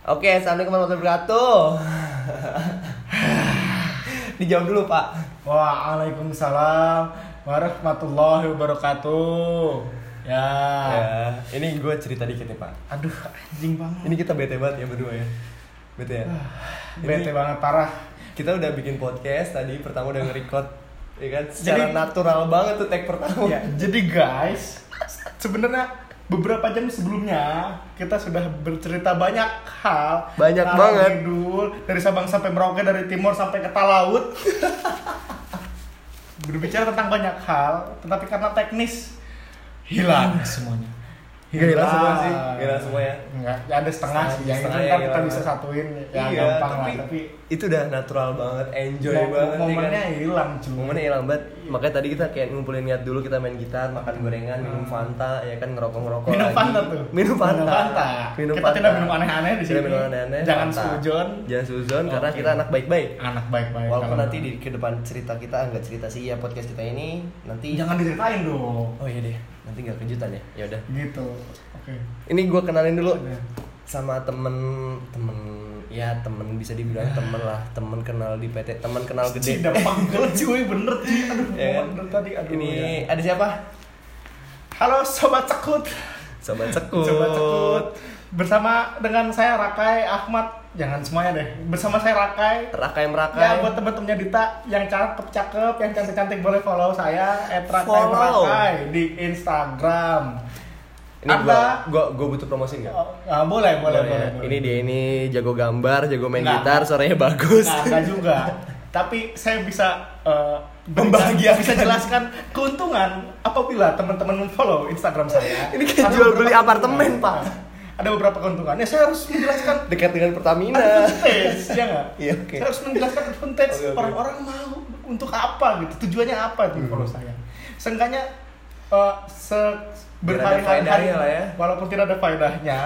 Oke, assalamualaikum warahmatullahi wabarakatuh. Dijawab dulu Pak. Waalaikumsalam warahmatullahi wabarakatuh. Ya. Ya, ini gue cerita dikit nih Pak. Aduh, anjing banget. Ini kita bete banget ya berdua ya. Bete ya. Bete Ini banget parah. Kita udah bikin podcast tadi pertama udah nge-record ya kan secara Jadi- natural banget tuh tag pertama. Ya, jadi guys, sebenarnya beberapa jam sebelumnya kita sudah bercerita banyak hal. Banyak banget. ngidul, dari Sabang sampai Merauke, dari timur sampai ke Talaut. Berbicara tentang banyak hal, tetapi karena teknis hilang semuanya. Hilang semua sih, hilang semua ya. Enggak, ya ada setengah sih. Yang itu Setengah kan kita bisa satuin ya iya, gampang tapi, lah, tapi itu udah natural banget, enjoy mo- banget ya momennya kan. hilang cuy. Momennya hilang banget. Makanya tadi kita kayak ngumpulin niat dulu kita main gitar, makan gorengan, minum Hmm. Fanta, ya kan ngerokok-ngerokok minum lagi. Fanta tuh. Minum Fanta. Minum kita Fanta. tidak minum aneh-aneh di sini. Tidak minum aneh-aneh. Jangan Fanta. sujon. Jangan suzon karena kita anak baik-baik. Anak baik-baik. Walaupun nanti di ke depan cerita kita enggak cerita sih ya podcast kita ini nanti jangan diceritain dong. Oh iya deh, nanti nggak kejutan ya. Ya udah. Gitu. Oke. Ini gue kenalin dulu Iya. sama temen temen ya temen bisa dibilang temen lah temen kenal di PT temen kenal gede Tidak panggil cuy bener cuy. Aduh, Ya kan? bener tadi aduh. ini ya. ada siapa Halo sobat cekut. sobat sekut Sobat cekut. Bersama dengan saya Rakai Ahmad. Jangan semuanya deh. Bersama saya Rakai. rakai merakai Ya buat temen-temennya Dita yang cakep-cakep, yang cantik-cantik boleh follow saya Follow. @rakai di Instagram. ini Anda- gua gua gua butuh promosi nggak Oh, ah, boleh, boleh, boleh, ya? boleh. ini dia ini jago gambar jago main Nggak. gitar suaranya bagus Nah, enggak juga. Tapi saya bisa Membahagiakan. bisa jelaskan keuntungan apabila teman-teman follow Instagram saya. Ini kayak jual beli apartemen. Pak. Ada beberapa keuntungannya. Saya harus menjelaskan dekat dengan Pertamina ada footage, ya nggak? Iya, oke. Saya harus menjelaskan footage Oke, oke. orang-orang mau untuk apa gitu, tujuannya apa itu Hmm. follow saya. Seenggaknya eh, se berhari-hari ya. walaupun tidak ada faedahnya,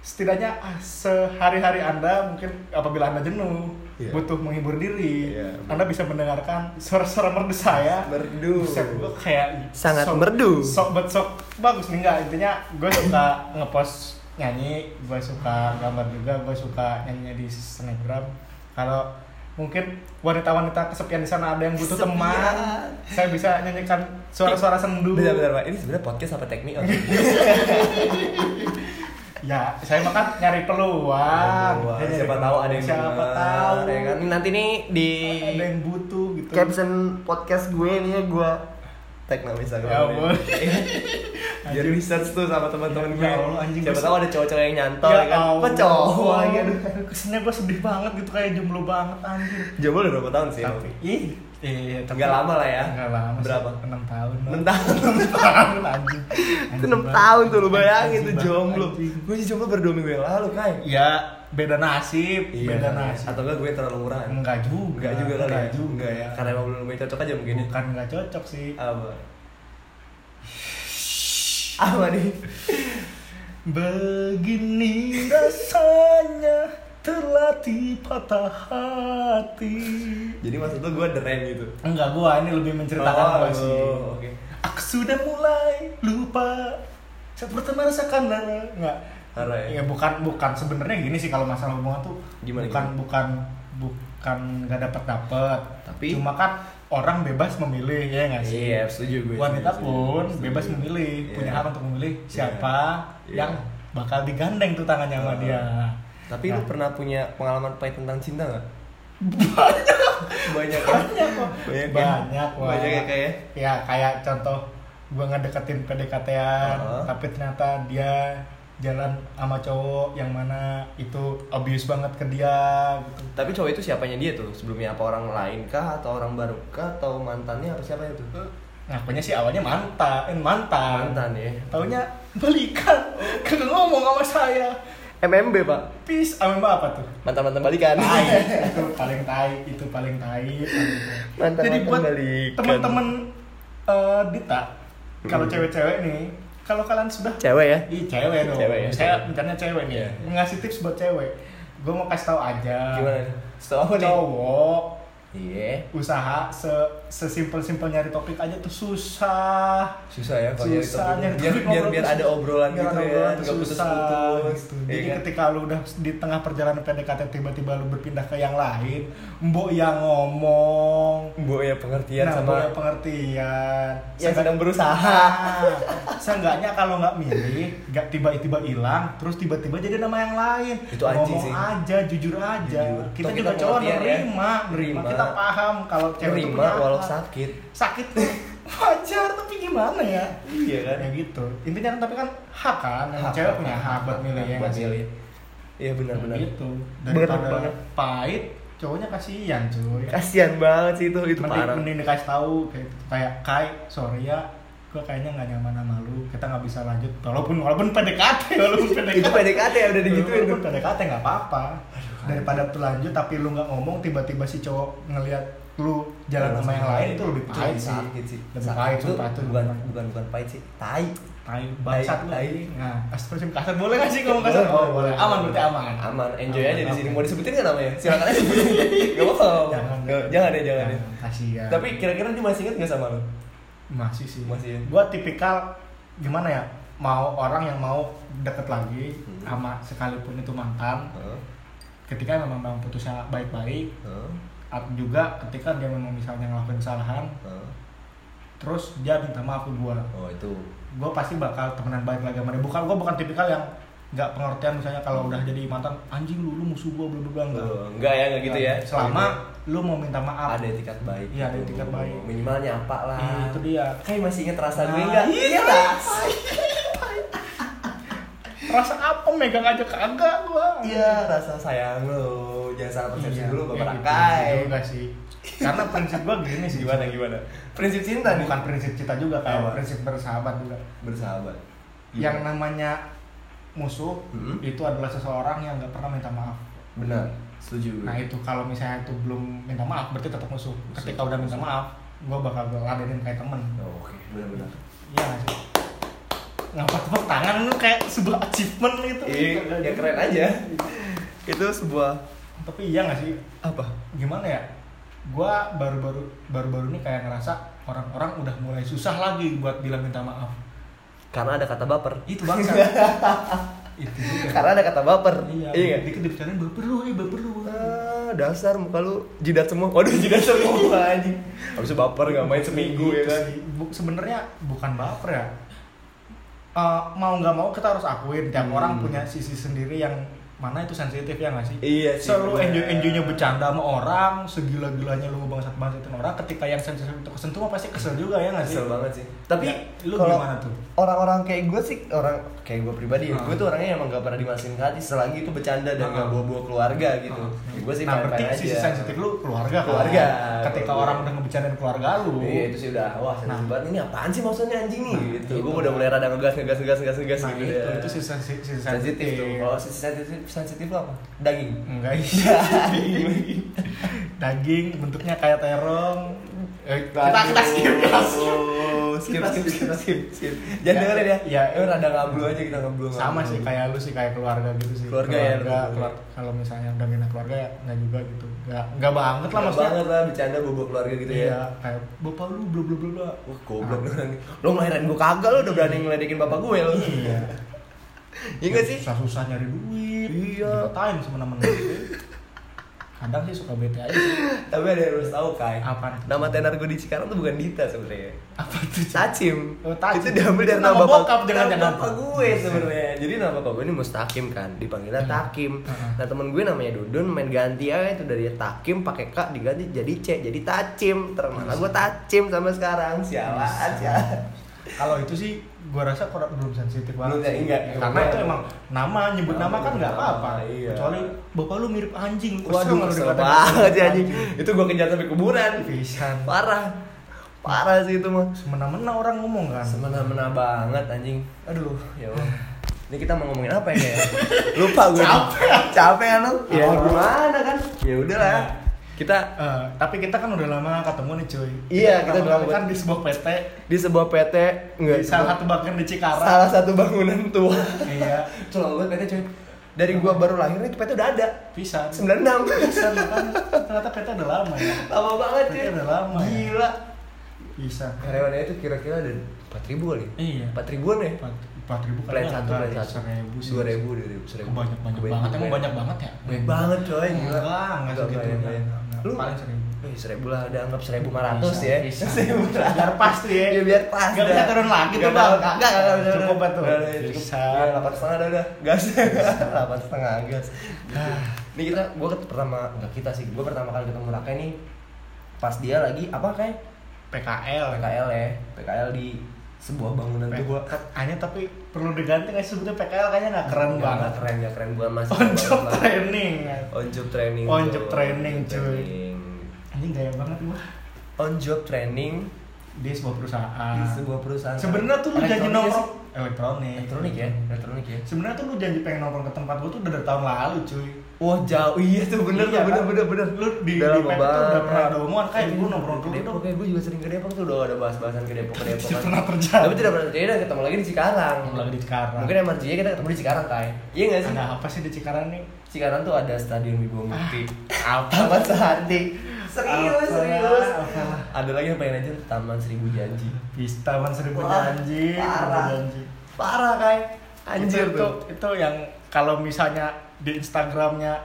setidaknya ah, sehari-hari anda mungkin apabila anda jenuh Iya. butuh menghibur diri, Iya. anda bisa mendengarkan suara-suara merdu saya. merdu gue kayak Sangat sok- merdu. Sok bet sok bagus nih enggak intinya gue suka ngepost nyanyi, gue suka gambar juga, gue suka nyanyi di snapgram. Kalau mungkin wanita-wanita kesepian di sana ada yang butuh Kesepian. teman, saya bisa nyanyikan suara-suara sendu. Bentar, Pak. Ini sebenarnya podcast apa teknik? Ya, saya mah kan nyari peluang. Nyari siapa tahu ada yang siapa denger, tahu. ya kan? Ini nanti nih di ada yang butuh gitu. caption podcast gue nih ya gue tag nama Instagram Ya boleh. Biar research tuh sama teman-teman gue. Ya Allah, anjing, Siapa tahu ada cowok-cowok yang nyantol Ya ya kan. Kok cowok lagi aduh. Kesannya gue sedih banget gitu kayak jomblo banget anjir. Jomblo udah berapa tahun sih? Tapi ih, iya, tapi lama lah ya. Enggak lama. Berapa? 6 tahun. 6 tahun. 6 tahun anjing. 6 tahun tuh lu bayangin tuh jomblo. Gue sih jomblo baru 2 minggu yang lalu, Kai. Ya, beda nasib, beda nasib. Atau enggak gue terlalu murah? Enggak juga. Enggak juga kali Enggak ya. juga. Enggak ya. Karena emang belum cocok aja mungkin. ya. Bukan enggak cocok sih. Apa? Apa nih? Begini rasanya terlatih patah hati. Jadi maksud lu gue deren gitu. Enggak, gua ini lebih menceritakan Oh, sih. Oke. Aku sudah mulai lupa seperti merasakan lara enggak Lara ya? ya bukan bukan sebenarnya gini sih kalau masalah hubungan tuh Gimana, bukan gimana? bukan bukan nggak dapat dapat Tapi- cuma kan orang bebas memilih ya nggak sih Iya, setuju gue. wanita setuju, pun setuju. bebas memilih Iya. punya hak untuk memilih siapa Iya. yang bakal digandeng tuh tangannya sama Ah. dia Tapi lu Nah. pernah punya pengalaman pahit tentang cinta nggak? Banyak. Banyak kan? banyak kok Banyak, ya? banyak wah. Banyak ya kayak. ya kayak contoh gua ngedeketin PDKT-an Heeh. tapi ternyata dia jalan sama cowok yang mana itu abuse banget ke dia gitu Tapi cowok itu siapanya dia tuh? Sebelumnya apa orang lain kah atau orang baru kah atau mantannya apa siapa itu? ngakunya sih awalnya mantan eh, mantan Mantan ya. taunya balikan kagak ngomong sama saya MMB, Pak. peace mbak apa tuh Mantan-mantan balikan. tai itu paling tai itu paling tai Mantan-mantan jadi buat balikan. teman-teman eh, Dita kalau Hmm. cewek-cewek nih kalau kalian sudah Cewek ya? Ih, cewek dong. Cewek ya, Saya rencananya cewek nih. Iya. Ngasih tips buat cewek. Gue mau kasih tahu aja. Gimana? Setelah apa nih? Cowok Iya. usaha se sesimpel-simpel nyari topik aja tuh susah susah ya kalau nyari susah topik. nyari biar topik biar ngobrol biar tuh ada obrolan Biar gitu ya obrolan nggak susah, putus-putus gitu. Iya jadi kan? ketika lu udah di tengah perjalanan PDKT tiba-tiba lu berpindah ke yang lain mbok yang ngomong Bu ya pengertian nah, sama mbok yang pengertian yang sedang berusaha Nah, seenggaknya kalau nggak milih nggak tiba-tiba hilang terus tiba-tiba jadi nama yang lain Itu ngomong sih. aja jujur aja Jujur. kita Toh juga kita cowok pengertian ya. nerima nerima Nerima. kita paham kalau cewek itu punya walau hak. sakit. Sakit. Tuh wajar tapi gimana ya? Iya kan? Ya gitu. Intinya kan tapi kan hak kan Hak, cewek punya hak, buat milih ya buat milih. Iya benar-benar gitu. Daripada banget. pahit cowoknya kasihan cuy. Kasian banget sih itu itu mending, parah. mending dikasih tahu kayak kayak Kai sorry ya gue kayaknya nggak nyaman sama lu. Kita nggak bisa lanjut walaupun walaupun PDKT walaupun PDKT itu PDKT ya udah digituin walaupun PDKT nggak apa-apa. Daripada berlanjut tapi lu nggak ngomong tiba-tiba si cowok ngelihat lu jalan sama yang lain itu lebih pahit sih. sakit sih. Lebih Sakit. pahit itu itu bukan bukan bukan pahit sih. Tai. Tai bangsat lu. Tai. nah astagfirullahaladzim kasar boleh nggak sih ngomong kasar? Oh boleh. Aman berarti aman. Aman enjoy Aman, aja di sini. Mau disebutin nggak namanya? Silakan aja sebutin nggak apa Jangan, jangan deh jangan deh. Kasihan. Tapi kira-kira dia masih inget nggak sama lo masih sih. Masih ya? gua tipikal gimana ya mau orang yang mau deket lagi Hmm. sama sekalipun itu mantan ketika memang memang putusnya baik-baik atau juga ketika dia memang misalnya ngelakuin kesalahan terus dia minta maaf ke gua. Oh itu. Gua pasti bakal temenan baik lagi sama dia. Bukan gua bukan tipikal yang nggak pengertian misalnya kalau udah jadi mantan anjing lu lu musuh gua bla bla bla enggak Oh, enggak ya enggak gitu ya? Selama lu mau minta maaf. Ada etikat baik Iya, ada gitu. etikat baik. minimal nyapa lah. Iya, itu dia. Kayak masih inget rasa gue Nah, enggak iya, ras rasa apa megang aja kagak gua. Iya rasa sayang lo jangan salah persepsi Iya, dulu ya bapak gitu rakai. juga sih. Karena prinsip gua gini sih gimana gimana? Prinsip cinta nih. Bukan prinsip kita juga kayak Apa? prinsip bersahabat juga. Bersahabat. Yang namanya musuh Hmm. itu adalah seseorang yang nggak pernah minta maaf. Benar. Setuju. Nah itu kalau misalnya itu belum minta maaf berarti tetap musuh. Ketika udah minta maaf gua bakal ladenin kayak temen. Oh, oke benar-benar. Iya sih ngapa tepuk tangan lu kayak sebuah achievement gitu. Iya ya keren aja. Itu sebuah tapi iya nggak sih? Apa? Gimana ya? Gua baru-baru baru-baru ini kayak ngerasa orang-orang udah mulai susah lagi buat bilang minta maaf. Karena ada kata baper. Itu bangsa itu juga. Karena ada kata baper. Iya iya dikit dibicarain baper lu eh baper lu. Ah, dasar muka lu. Jidat semua. Waduh jidat semua anjing. Habis baper nggak main seminggu ya Gitu kan sebenarnya bukan baper ya Eh, mau nggak mau kita harus akuin tiap Hmm. orang punya sisi sendiri yang mana itu sensitif ya nggak sih Iya sih, selalu bener. enjoy enjoynya bercanda sama orang segila gilanya lu ngebangsat bangsatin orang ketika yang sensitif itu kesentuh mah pasti kesel juga ya nggak sih Kesel banget sih. Tapi Ya, lu kalau gimana tuh? Orang-orang kayak gue sih, orang kayak gue pribadi ya, Ah. gue tuh orangnya emang gak pernah dimasukin ke hati selagi itu bercanda dan Ah. gak bawa-bawa keluarga gitu. Ah. Ya, gue sih nah berarti sisi sensitif lu keluarga kan? Keluarga. ketika Keluarga. orang udah ngebicarain keluarga lu Iya itu sih udah, wah sensitif Nah. banget ini apaan sih maksudnya anjing nih Nah, gitu. itu. Gue udah mulai rada ngegas ngegas ngegas ngegas nah gitu itu deh. itu sisi, sisi sensitif tuh. Sisi sensitif sensitif lu apa? Daging. enggak iya daging bentuknya kayak terong eh, kita kita skip kita skip skip, skip, skip. skip, skip, skip. Jangan Ya, dengerin ya. ya, Eh, rada ngablu aja kita ngablu. sama sih kayak lu sih kayak keluarga gitu sih Keluarga ya, keluarga, lu. keluar- kalau misalnya udah minta keluarga ya nggak juga gitu nggak nggak banget lah maksudnya banget lah bercanda bobo keluarga gitu ya. iya kayak bapak lu bla bla bla bla Wah goblok lu orang. Lo ngelahirin gue kagak lo udah berani ngeledekin bapak gue lo. iya Iya gak sih? susah susah nyari duit Iya. dikatain sama temen kadang sih suka bete aja sih Tapi ada yang harus tahu Kai. Apaan? Nama tenar gue di Cikarang tuh bukan Dita sebenarnya. apa tuh Cik? Tacim. Oh, Tacim. Itu diambil dari nama nama bapak, bokap jangan- nama bapak gue sebenarnya. Jadi nama bapak gue ini Mustakim kan, dipanggilnya Hmm. Takim. Hmm. Nah temen gue namanya Dudun main ganti aja itu dari Takim pakai K diganti jadi C jadi Tacim. Termalah gue Tacim sampai sekarang. Sialan, sialan. kalau itu sih gua rasa kurang belum sensitif Belum, banget ya, sih. enggak. karena itu emang nama nyebut Nama, nama kan nggak apa-apa iya. kecuali bapak lu mirip anjing Waduh, kesel banget sih anjing. Itu gue kejar sampai kuburan. pisan Parah. Parah sih itu mah. semena-mena orang ngomong kan Semena-mena banget anjing. Aduh, ya Allah. Ini kita mau ngomongin apa ya? Lupa gue. Capek. Capek kan lu? Ya gimana kan? Ya udahlah. Kita Eh, tapi kita kan udah lama ketemu nih cuy Iya, kita pertama udah kali lama. kan di sebuah PT di sebuah PT enggak di salah satu bagian di Cikarang salah satu bangunan tua. iya banget PT coy. dari gua baru lahir itu peta udah ada Pisan. 96 Pisan makanya ternyata peta udah lama ya. lama banget cuy udah lama ya. gila Bisa. karyawannya itu kira-kira ada 4000 kali Iya. 4 ribuan ya Empat empat ribu plan kayaknya satu enggak plan deh, satu seribu sih. dua ribu dua ribu seribu banyak banyak banget emang banyak. banget ya banyak banget coy enggak Enggak segitu lu paling seribu Eh, seribu lah, ada anggap seribu lima ratus ya. Seribu biar pas tuh ya Ya biar pas. Dah. bisa turun lagi tuh, Bang. nggak, nggak bisa Cukup cukup. Bisa. Delapan setengah dah udah. Gas. Delapan setengah gas. Ini kita, gue pertama nggak kita sih, gue pertama kali ketemu Raka ini pas dia lagi apa kayak PKL PKL ya, PKL di sebuah bangunan tuh. gua hanya tapi perlu diganti nggak sih sebutnya PKL kayaknya nggak keren Nggak, banget nggak keren, nggak keren bukan masih. on job training On job training. On job training, cuy. anjing gaya banget gua On job training di sebuah perusahaan di sebuah perusahaan. sebenarnya tuh lu janji nongkrong elektronik Elektronik ya, elektronik ya. sebenarnya tuh lu janji pengen nongkrong ke tempat gua tuh udah dari tahun lalu cuy Wah jauh iya tuh bener Iya, tuh bener kan? bener bener Lu di- Udah di Pep itu udah pernah ada omongan, kayak Iya, gua nongkrong ke Depok kayak gue juga sering ke Depok tuh udah ada bahas-bahasan ke Depok ke Depok kan. pernah terjadi. Tapi tidak pernah terjadi dan ketemu lagi di Cikarang. Ketemu lagi di Cikarang. Mungkin emang dia kita ketemu di Cikarang kai. Iya nggak sih? ada apa sih di Cikarang nih Cikarang tuh ada Stadion Wibawa Mukti. apa Taman Sehati. Serius serius. Ada lagi yang pengen aja Taman Seribu Janji. Pistawan seribu janji parah. Parah kai. Anjir itu, tuh. itu yang kalau misalnya di Instagramnya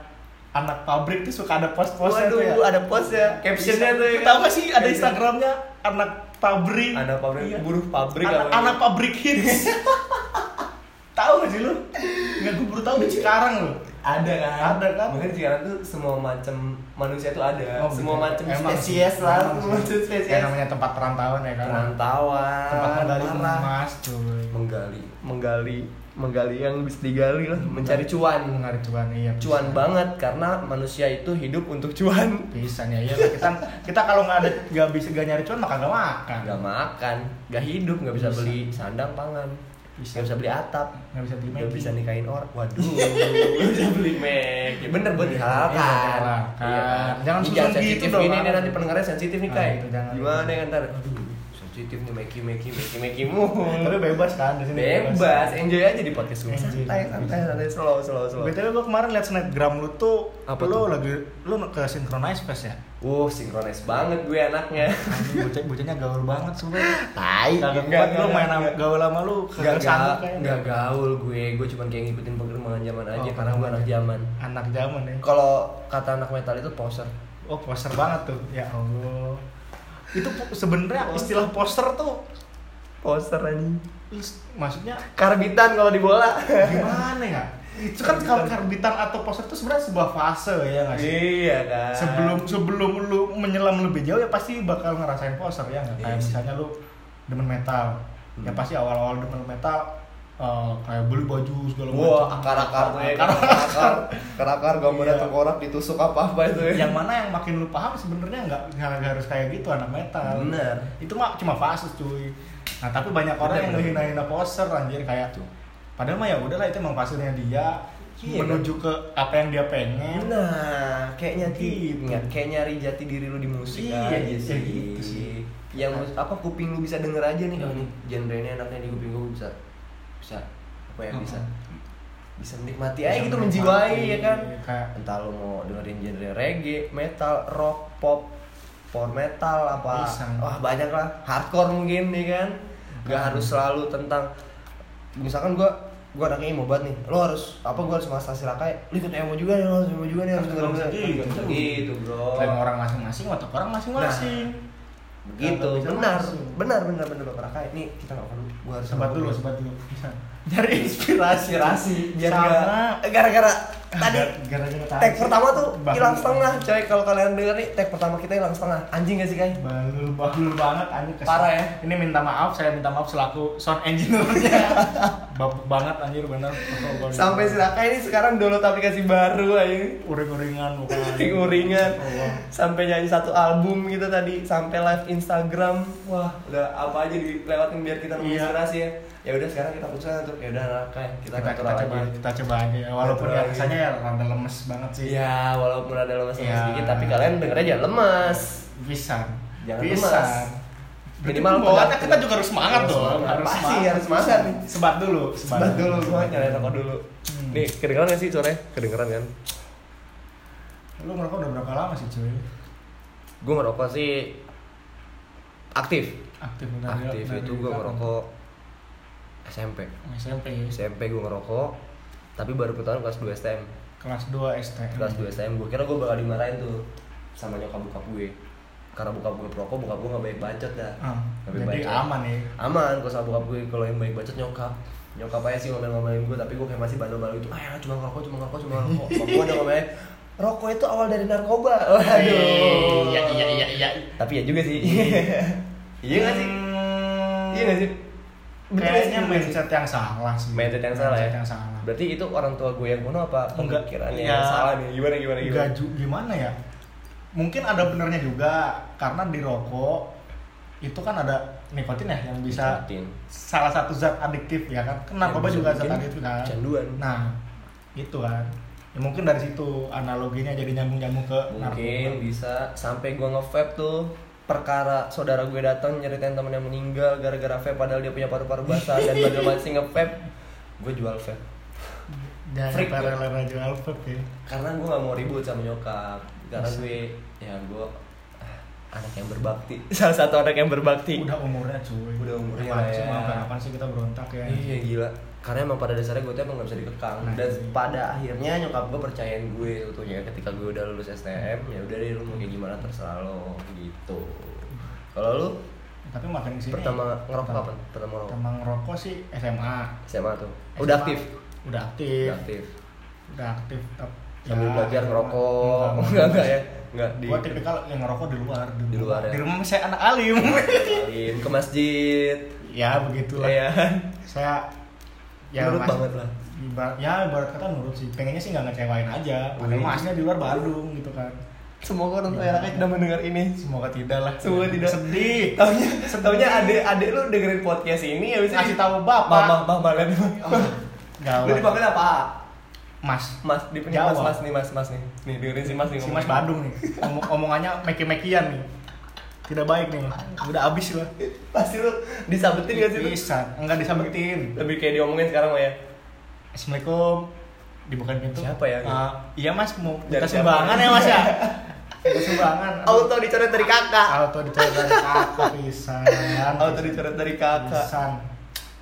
anak pabrik tuh suka ada post-postnya Waduh, tuh ya. ada post ya, captionnya tuh ya. Gak sih ada Caption. Instagramnya anak pabrik? Anak pabrik, Iya. buruh pabrik anak, apa anak pabrik hits. Tahu gak sih lu? Nggak gue baru tahu di Cikarang lu. Ada kan? Ada kan? mungkin sekarang tuh semua macam manusia tuh ada. Oh, semua macam spesies lah semua macam spesies ya namanya tempat perantauan ya kan? Perantauan. Tempat menggali emas cuy. Menggali. Menggali menggali yang bisa digali lah mencari cuan mengari cuan iya cuan bisa. banget karena manusia itu hidup untuk cuan bisa ya iya kita kita kalau nggak ada nggak bisa nggak nyari cuan maka nggak makan nggak makan nggak hidup nggak bisa, Bisa. beli sandang pangan Bisa. nggak bisa beli atap nggak bisa beli nggak bisa nikahin orang waduh nggak bisa beli Mac ya bener buat dihalalkan Iya, dihalalkan. Iya. Jangan Ini sensitif gitu dong, ini Bang. nanti pendengarnya sensitif nih Ah, jangan. gimana ya ntar sensitif nih Meki Meki Meki Meki mu tapi bebas kan di sini bebas. Enjoy aja di podcast gue santai santai santai slow slow slow. Btw gue kemarin liat snapgram lu tuh Apa lu tuh? lagi lu ke synchronize fest ya? Wuh, sinkronis banget gue anaknya. Bocah bocahnya gaul banget sumpah. Tai. kagak kuat lu main sama gaul sama lu Gak, kagak sanggup gak, kayaknya. Gak gaul gue, gue cuma kayak ngikutin perkembangan zaman aja Oh, karena gue anak zaman. anak zaman ya. Kalau kata anak metal itu poser. oh poster banget tuh. Ya allah itu sebenarnya istilah poster tuh Poser anjing. is- maksudnya Karbitan kalau di bola. gimana ya itu kan kalau karbitan atau poster itu sebenarnya sebuah fase ya nggak sih iya kan. sebelum sebelum lu menyelam lebih jauh ya pasti bakal ngerasain poser ya nggak kayak Iya misalnya lu demen metal ya Hmm. pasti awal-awal demen metal eh, kayak beli baju segala Wah, akar-akar tuh ya. Akar-akar. Akar-akar gambarnya Iya. tengkorak ditusuk apa-apa itu ya. yang mana yang makin lu paham sebenarnya nggak harus kayak gitu anak metal Bener. itu mah cuma fase cuy nah tapi banyak orang Bener, yang ngehina-hina poser anjir kayak tuh padahal mah ya udahlah itu emang fasenya dia Iya, menuju ke apa yang dia pengen Nah, kayak nyati, Gitu. nggak- kayak nyari jati diri lu di musik Iya, aja iya, sih. gitu sih. Yang mus- apa kuping lu bisa denger aja nih, oh Hmm. nih genre ini enaknya di kuping gue bisa bisa apa ya bisa bisa menikmati aja gitu menjiwai ya kan. kayak- Entah lu mau dengerin genre reggae, metal, rock, pop, power metal apa wah banyak lah. Hardcore mungkin nih kan? Nggak Hmm. harus selalu tentang misalkan gua gua anaknya emo banget nih lo harus apa gua harus mas hasil rakai lu ikut emo juga nih lo harus emo juga nih harus Kan dengerin gitu. Gitu bro. Dan orang masing-masing otak orang masing-masing. Gitu Bisa benar. benar benar benar bapak rakai nih kita nggak perlu gua harus sebat dulu sebat dulu. Bisa. Nyari inspirasi inspirasi. biar Sama. gara-gara tadi tag pertama tuh hilang setengah coy kalau kalian denger nih tag pertama kita hilang setengah. Anjing gak sih kai? Balul, balul banget anjir kesel. Parah ya? Ini minta maaf, saya minta maaf selaku sound engineer-nya. Babuk banget anjir bener. sampai si Raka ini sekarang download aplikasi baru aja uring-uringan bukan. uringan sampai nyanyi satu album gitu tadi sampai live Instagram. Wah udah apa aja dilewatin biar kita Iya. inspirasi ya. Ya udah sekarang kita putuskan untuk ya udah Raka kita, Kita, kita natural coba kita coba aja walaupun ya rasanya ya rada lemes banget sih. Iya, walaupun ada lemes Iya. sedikit, tapi kalian denger aja lemes. Bisa. Jangan Bisa. lemes. minimal pembawaannya tegak- kita juga harus semangat Harus dong semangat. Pasti harus semangat nih. sebat dulu Sebat dulu gua nyalain rokok dulu. Hmm. Nih, kedengeran gak sih suaranya? Kedengeran kan? lu ngerokok udah berapa lama sih cuy Gue ngerokok sih aktif. aktif Aktif dari itu gue ngerokok SMP. SMP SMP gue ngerokok, tapi baru ketahuan kelas 2 STM. kelas 2 STM Kelas 2 STM gue kira gue bakal dimarahin tuh sama nyokap bokap gue. Karena bokap gue perokok, bokap gue gak baik bacot dah. Ah, Lebih jadi baik. aman ya Aman kalau sama bokap gue, kalau yang baik bacot nyokap. Nyokap aja sih ngomel-ngomelin gue, tapi gue kayak masih bandel-bandel gitu. Ah ya cuma ngerokok, cuma ngerokok, cuma ngerokok. Bokap gue udah ngomelin, rokok itu awal dari narkoba. Waduh. iya iya iya iya Tapi ya juga sih. iya gak sih? Hmm, Iya gak sih? Kayaknya mindset yang salah sih Mindset yang salah ya? Yang salah Berarti itu orang tua gue yang kuno apa pemikirannya ya. yang salah nih? Gimana gimana gimana? Enggak ju- gimana ya mungkin ada benernya juga karena di rokok itu kan ada nikotin ya yang bisa Nikotin. salah satu zat adiktif ya kan kan Yang bisa juga zat adiktif kan Canduan. nah itu kan ya mungkin dari situ analoginya jadi nyambung nyambung ke Mungkin narkoba. bisa sampai gue nge-vape tuh perkara saudara gue datang nyeritain temen yang meninggal gara-gara vape padahal dia punya paru-paru basah dan badal masih nge-vape gue jual vape. Jangan freak ya. rela-rela jual vape ya. Karena gue gak mau ribut sama nyokap karena gue ya gue ah, anak yang berbakti. Salah satu anak yang berbakti. Udah umurnya cuy. Udah umurnya sih, ya. mau kapan sih kita berontak ya? Iya gila Karena emang pada dasarnya gue tuh emang gak bisa dikekang Nah, Dan iya. pada akhirnya nyokap gue percayain gue Tentunya ketika gue udah lulus STM Ya udah deh lu mau kayak gimana terserah lo Gitu Kalau lu tapi makin ke sini pertama ngerokok pertama- kapan? Pertama ngerokok? pertama ngerokok sih SMA SMA tuh Udah SMA. aktif? udah aktif Udah aktif udah aktif tap- Sambil ya, belajar ngerokok enggak, Enggak enggak ya? Enggak di gua tipikal yang ngerokok di luar Di luar ya? di rumah saya anak alim Alim, ke masjid ya begitulah Iya saya Nurut mas- banget lah. ibarat- ya ibarat kata nurut sih. Pengennya sih nggak ngecewain aja. Padahal Wih. masnya di luar Bandung gitu kan. Semoga orang tua anaknya tidak mendengar ini. Semoga tidak lah. Semoga tidak. sedih. Taunya, taunya adek adek lu dengerin podcast ini ya bisa kasih tahu bapak. Mama, mama lihat Oh, Lu gawat dipanggil apa? mas. Mas, dipanggil mas, mas nih, mas, mas nih. Nih dengerin si mas nih. si ngomong. mas Bandung nih. Omong- omongannya meki-mekian nih tidak baik nih udah abis gua Pasti lu disabetin gak sih bisa enggak disabetin Lebih kayak diomongin sekarang mah ya. Assalamualaikum dibukain pintu Siapa ya? Ah, iya mas mau Dari minta sumbangan ya mas ya Minta sumbangan Auto dicoret dari kakak. auto dicoret dari kakak pisan Auto dicoret dari kakak. pisan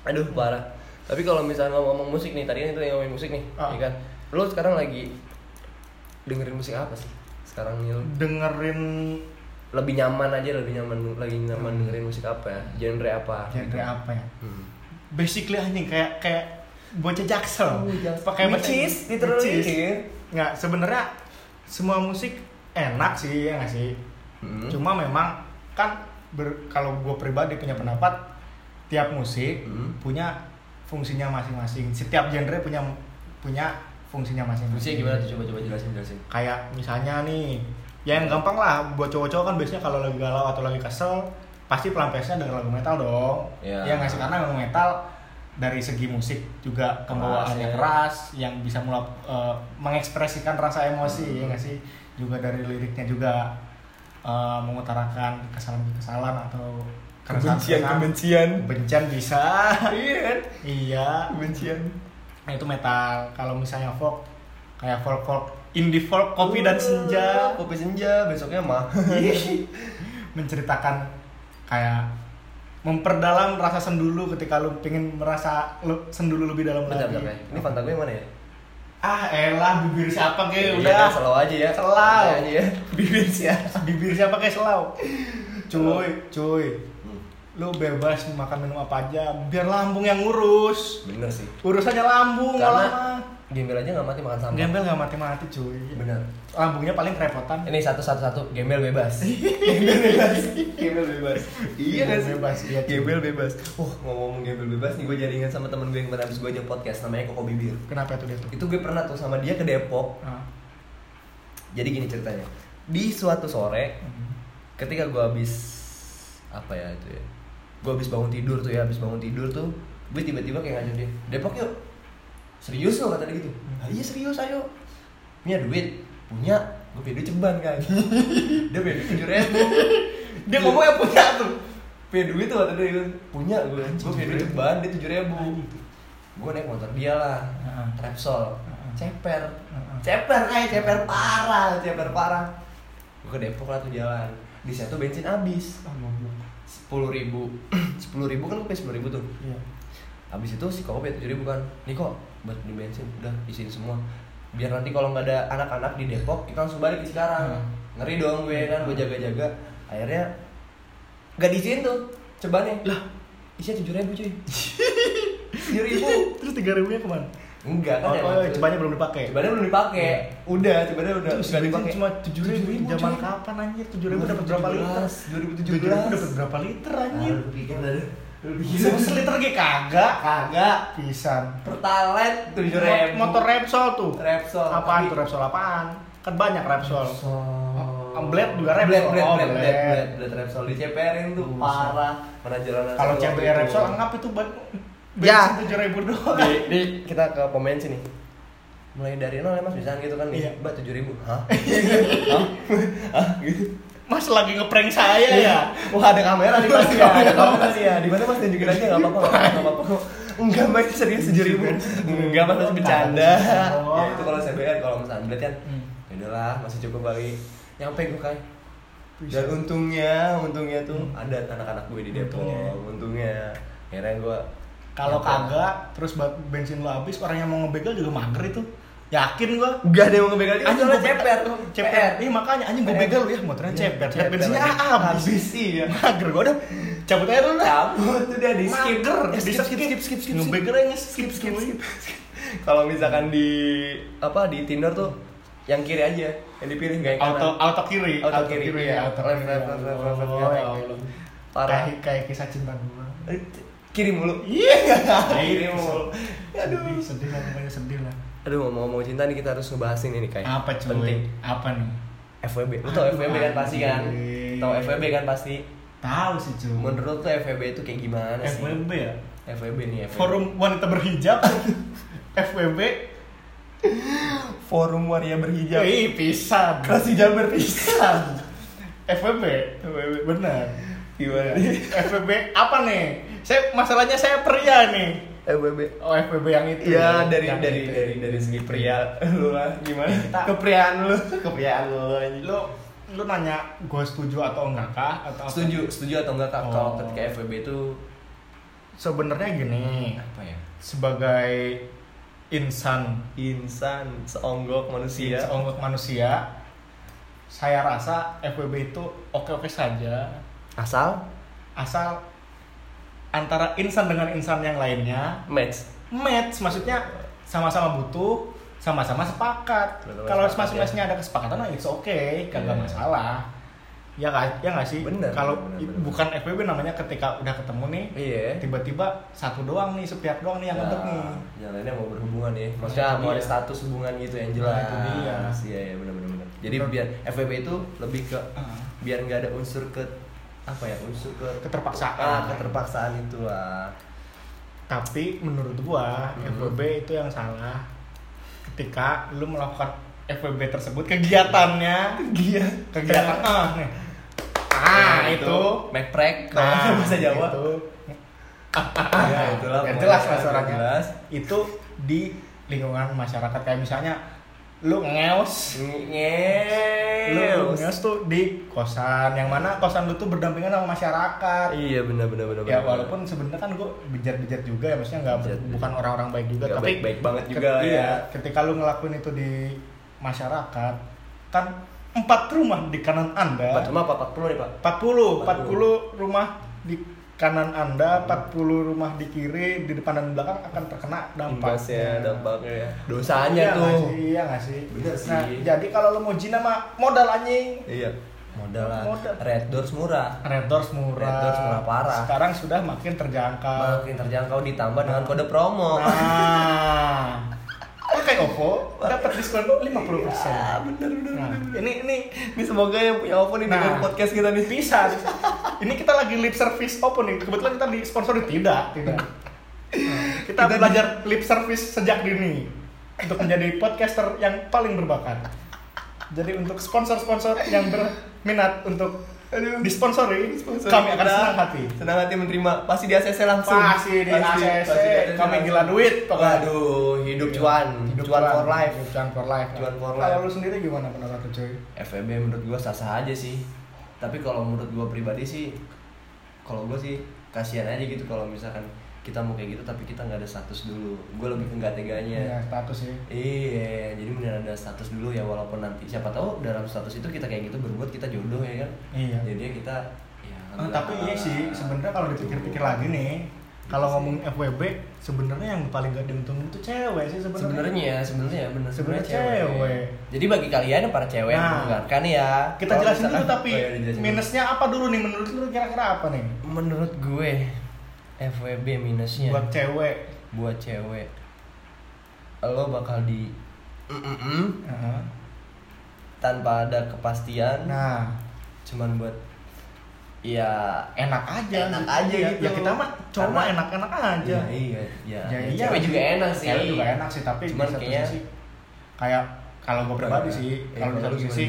Aduh parah. Tapi kalau misalnya ngomong musik nih, tadi kan itu yang ngomongin musik nih, Ah. iya kan? Lu sekarang lagi dengerin musik apa sih? Sekarang nih dengerin lebih nyaman aja, lebih nyaman, lagi nyaman dengerin musik apa ya? Genre apa? genre apa ya Hmm. basically anjing kayak kayak bocah jaksel Oh, pakai Which bahasa is literally which is. here. nggak sebenarnya semua musik enak sih ya nggak sih Hmm. cuma memang kan ber- kalau gue pribadi punya pendapat tiap musik Hmm. punya fungsinya masing-masing setiap genre punya punya fungsinya masing-masing Musiknya gimana tuh? Coba coba jelasin jelasin. kayak misalnya nih ya yang gampang lah buat cowok-cowok kan biasanya kalau lagi galau atau lagi kesel pasti pelampiasnya dengan lagu metal dong Ya. ya nggak sih karena lagu metal dari segi musik juga pembawaannya ya. keras yang bisa mulai eh, mengekspresikan rasa emosi Hmm. ya nggak sih juga dari liriknya juga eh, mengutarakan kesalahan-kesalahan atau keresahan-keresahan. kebencian. kebencian bisa Iya kan? iya Kebencian. nah itu metal kalau misalnya folk kayak folk folk indie folk kopi dan senja Kopi senja, besoknya mah. menceritakan kayak memperdalam rasa sendulu ketika lu pengen merasa lu sendulu lebih dalam Bentar, lagi. bentar, ya. Ini Fanta gue mana ya? Ah, elah bibir siapa kayak udah. Selalu aja ya. Selau. Aja ya. Bibir siapa? Bibir siapa kayak selau. Cuy, cuy. Hmm, Lu bebas makan minum apa aja, biar lambung yang ngurus. Bener sih. Urusannya lambung Karena lama. Gembel aja nggak mati makan sampah. Gembel nggak mati-mati cuy. Bener. Lambungnya paling kerepotan. Ini satu satu satu gembel bebas. gembel bebas. Gembel bebas. Iya nggak sih? Bebas, iya. Gembel bebas. Uh ngomong gembel bebas nih gue jadi ingat sama temen gue yang kemarin habis gue ajak podcast namanya Koko Bibir. Kenapa itu dia tuh? Itu gue pernah tuh sama dia ke Depok. Ah. Jadi gini ceritanya. Di suatu sore Hmm. ketika gue habis apa ya itu ya gue habis bangun tidur tuh ya habis bangun tidur tuh gue tiba-tiba kayak ngajak dia Depok yuk serius lo kata dia gitu? Ah, iya serius ayo. Punya duit? Punya. Gue punya duit ceban kan dia punya duit tujuh ribu. Dia ngomongnya punya tuh. Punya duit tuh waktu itu punya gue gue punya duit ban dia tujuh ribu. Gue naik motor dia lah. Repsol. Heeh. ceper. Ceper kayak ceper parah ceper parah. Gue ke Depok lah tuh jalan. Di situ bensin habis. Goblok. sepuluh ribu. Sepuluh ribu kan gue sepuluh ribu tuh? Iya. habis itu si pay tujuh ribu kan. Nih kok buat di bensin udah isiin semua biar nanti kalau nggak ada anak-anak di Depok kita langsung balik ke sekarang Hmm. ngeri dong gue kan gue jaga-jaga akhirnya nggak diizin tuh cobanya lah isinya tujuh ribu cuy tujuh ribu Terus tiga ribunya ke mana? enggak kan Oh, oh, cobanya belum dipakai. cobanya belum dipakai udah cobanya udah Terus nggak dipakai cuma tujuh ribu. Zaman cuy. kapan anjir? Tujuh ribu dapat berapa liter? 2017 dapat berapa liter anjir? Bisa seliter ge kagak. kagak Pisan. pertalite tujuh ribu Motor Repsol tuh. Repsol Apaan Tapi- tuh Repsol apaan? Kan banyak Repsol. Blade juga Repsol. Blade, Blade, Oh, Blade, Blade. Blade, Blade, Blade Repsol diceperin tuh parah mana jalanan Kalau itu. Repsol anggap itu buat Ya. bensin tujuh ribu doang. di, di kita ke pom bensin nih mulai dari nol ya mas misalnya gitu kan nih Iya. mbak tujuh ribu hah hah hah gitu Mas lagi ngeprank saya ya. Wah ada kamera nih mas ya, ada kamera nih ya. Di mana mas tunjukin aja nggak apa-apa, nggak apa-apa kok. Enggak mas serius tujuh ribu. Enggak mas masih bercanda. Oh. Ya itu kalau CBR kalau mas Android kan, Hmm. ya udahlah masih cukup kali. Nyampe gue kan. Dan untungnya, untungnya tuh ada anak-anak gue di Depok. Untungnya. Untungnya. Akhirnya gue Kalau kagak, terus bensin lo habis, orang yang mau ngebegal juga mager itu. Yakin gua. Nggak ada yang mau ngebegal dia, Anjing gua ceper. Ceper. Iya makanya anjing gua begal lu ya motornya ceper. Ceper bensinnya ah, habis. Habis iya. Mager gua udah cabut aja dulu dah. Cabut tuh dia di skip. Mager. Eh, Bisa skip, skip, skip, skip. Ngebegal aja skip skip skip. Kalau misalkan di apa di Tinder tuh yang kiri aja yang dipilih nggak yang kanan. Auto auto kiri, Auto kiri, iya. auto kiri. left, left, left, left, left, Oh, ya Allah. Parah. Kayak kayak kisah cinta gua. Kiri mulu. Iya. Kiri mulu. Aduh, sedih lah pokoknya sedih lah. Aduh ngomong-ngomong cinta nih kita harus ngebahasin ini kayak Apa cuy? penting. Apa nih? FWB. Lu tau FWB kan pasti kan? Tau FWB kan pasti. Tahu sih cuy. Menurut tuh FWB itu kayak gimana sih? FWB ya? FWB nih FWB. Forum wanita berhijab. FWB. Forum waria berhijab. Ih, pisan. Kelas hijab berpisan. FWB. FWB. Benar. Gimana? FWB apa nih? Saya masalahnya saya pria nih. FWB. Oh, FWB yang itu. Iya dari Yang dari itu. dari dari segi pria lu lah gimana? Kita- Kepriaan lu, kepriaan lu. Lu lu nanya gue setuju atau enggak kah atau apa? setuju setuju atau enggak kak Oh. kalau ketika FWB itu Sebenarnya gini, apa ya? sebagai insan Insan seonggok manusia. seonggok manusia, saya rasa FWB itu oke-oke saja Asal asal antara insan dengan insan yang lainnya match. match maksudnya sama-sama butuh sama-sama sepakat kalau masing-masingnya ada kesepakatan nah it's okay kagak Iya. masalah ya nggak ya nggak sih Bener, kalau bener, i- bener. bukan FWB namanya ketika udah ketemu nih Iya. tiba-tiba satu doang nih sepihak doang nih yang Ya, ngetek nih Yang lainnya mau berhubungan ya. Nah, Maksudnya itu mau ada status hubungan gitu yang Nah, jelas. itu dia. Iya, iya benar benar benar. Jadi biar FWB itu lebih ke Ah, biar nggak ada unsur ke apa ya unsur ke keterpaksaan ah, keterpaksaan itulah. tapi menurut gua Hmm. FWB itu yang salah ketika lu melakukan FWB tersebut kegiatannya Iya. kegiatan ah nih ah itu Macprek kalau nah nah, bahasa Jawa. itu ya itulah. pokoknya. jelas lah suaranya Jelas. itu di lingkungan masyarakat kayak misalnya lu ngeos lu Ngeus. ngeos tuh di kosan yang mana kosan lu tuh berdampingan sama masyarakat Iya benar benar benar. ya walaupun sebenarnya kan gue bejat-bejat juga ya maksudnya nggak Bejat, bukan bejat. orang-orang baik juga Nggak tapi baik-baik banget ket- juga iya, ya. ketika lu ngelakuin itu di masyarakat kan empat rumah di kanan anda Pak cuma apa 40 nih, Pak? 40 40. 40 rumah di kanan anda 40 rumah di kiri di depan dan belakang akan terkena dampaknya Imbasnya, dampaknya ya. Dosanya iya tuh. nggak sih? iya nggak sih Bener nah sih. jadi kalau lu mau zina mah modal anjing Iya. Modal lah. Modal. Red Doors murah. Red Doors murah Red Doors murah parah. sekarang sudah makin terjangkau Makin terjangkau ditambah dengan kode promo. Nah, pakai OVO dapat diskon 50%. Ah, bener bener. Nah, ini ini Ini semoga yang punya Oppo nih Nah. dengan podcast kita nih. bisa. Ini kita lagi lip service OVO nih. Kebetulan kita disponsori tidak, tidak. Nah, kita, Kita belajar lip service sejak dini untuk menjadi podcaster yang paling berbakat. Jadi untuk sponsor-sponsor yang berminat untuk Aduh. disponsori, Sponsor kami akan senang hati. Senang hati menerima. Pasti di ACC langsung. Pasti di ACC, pasti di ACC kami gila duit pokoknya. Waduh, hidup cuan. Hidup cuan for life. Hidup cuan for life. Cuan for Kalau life. lu sendiri gimana pendapat lu cuy? FEB menurut gua sah-sah aja sih. Tapi kalau menurut gua pribadi sih kalau gua sih kasihan aja gitu kalau misalkan kita mau kayak gitu tapi kita nggak ada status dulu. Gua lebih ke nggak teganya. Ya, status ya. Iya, jadi mending ada status dulu ya walaupun nanti siapa tahu dalam status itu kita kayak gitu berbuat kita jodoh ya kan. Iya. Jadi ya kita ya Eh, tapi iya sih sebenarnya kalau dipikir-pikir lagi nih kalau Iya ngomong FWB sebenarnya yang paling gak diuntungin itu cewek sih sebenarnya sebenarnya sebenarnya benar Sebenarnya cewek. Jadi bagi kalian yang para cewek yang Nah, mendengarkan ya. kita jelasin dulu tapi Oh, iya, minusnya apa dulu nih menurut lu kira-kira apa nih menurut gue FWB minusnya. Buat cewek. Buat cewek. Lo bakal di Heeh. tanpa ada kepastian. Nah. Cuman buat ya enak aja. Enak aja Ya, gitu. ya kita mah mah enak-enak aja. Ya, iya ya, Ya, ya, iya. cewek sih. juga enak sih. Cewek juga enak sih tapi Cuman di satu kayaknya- sisi kayak kalau gue pribadi Iya. sih Iya, kalau di satu sisi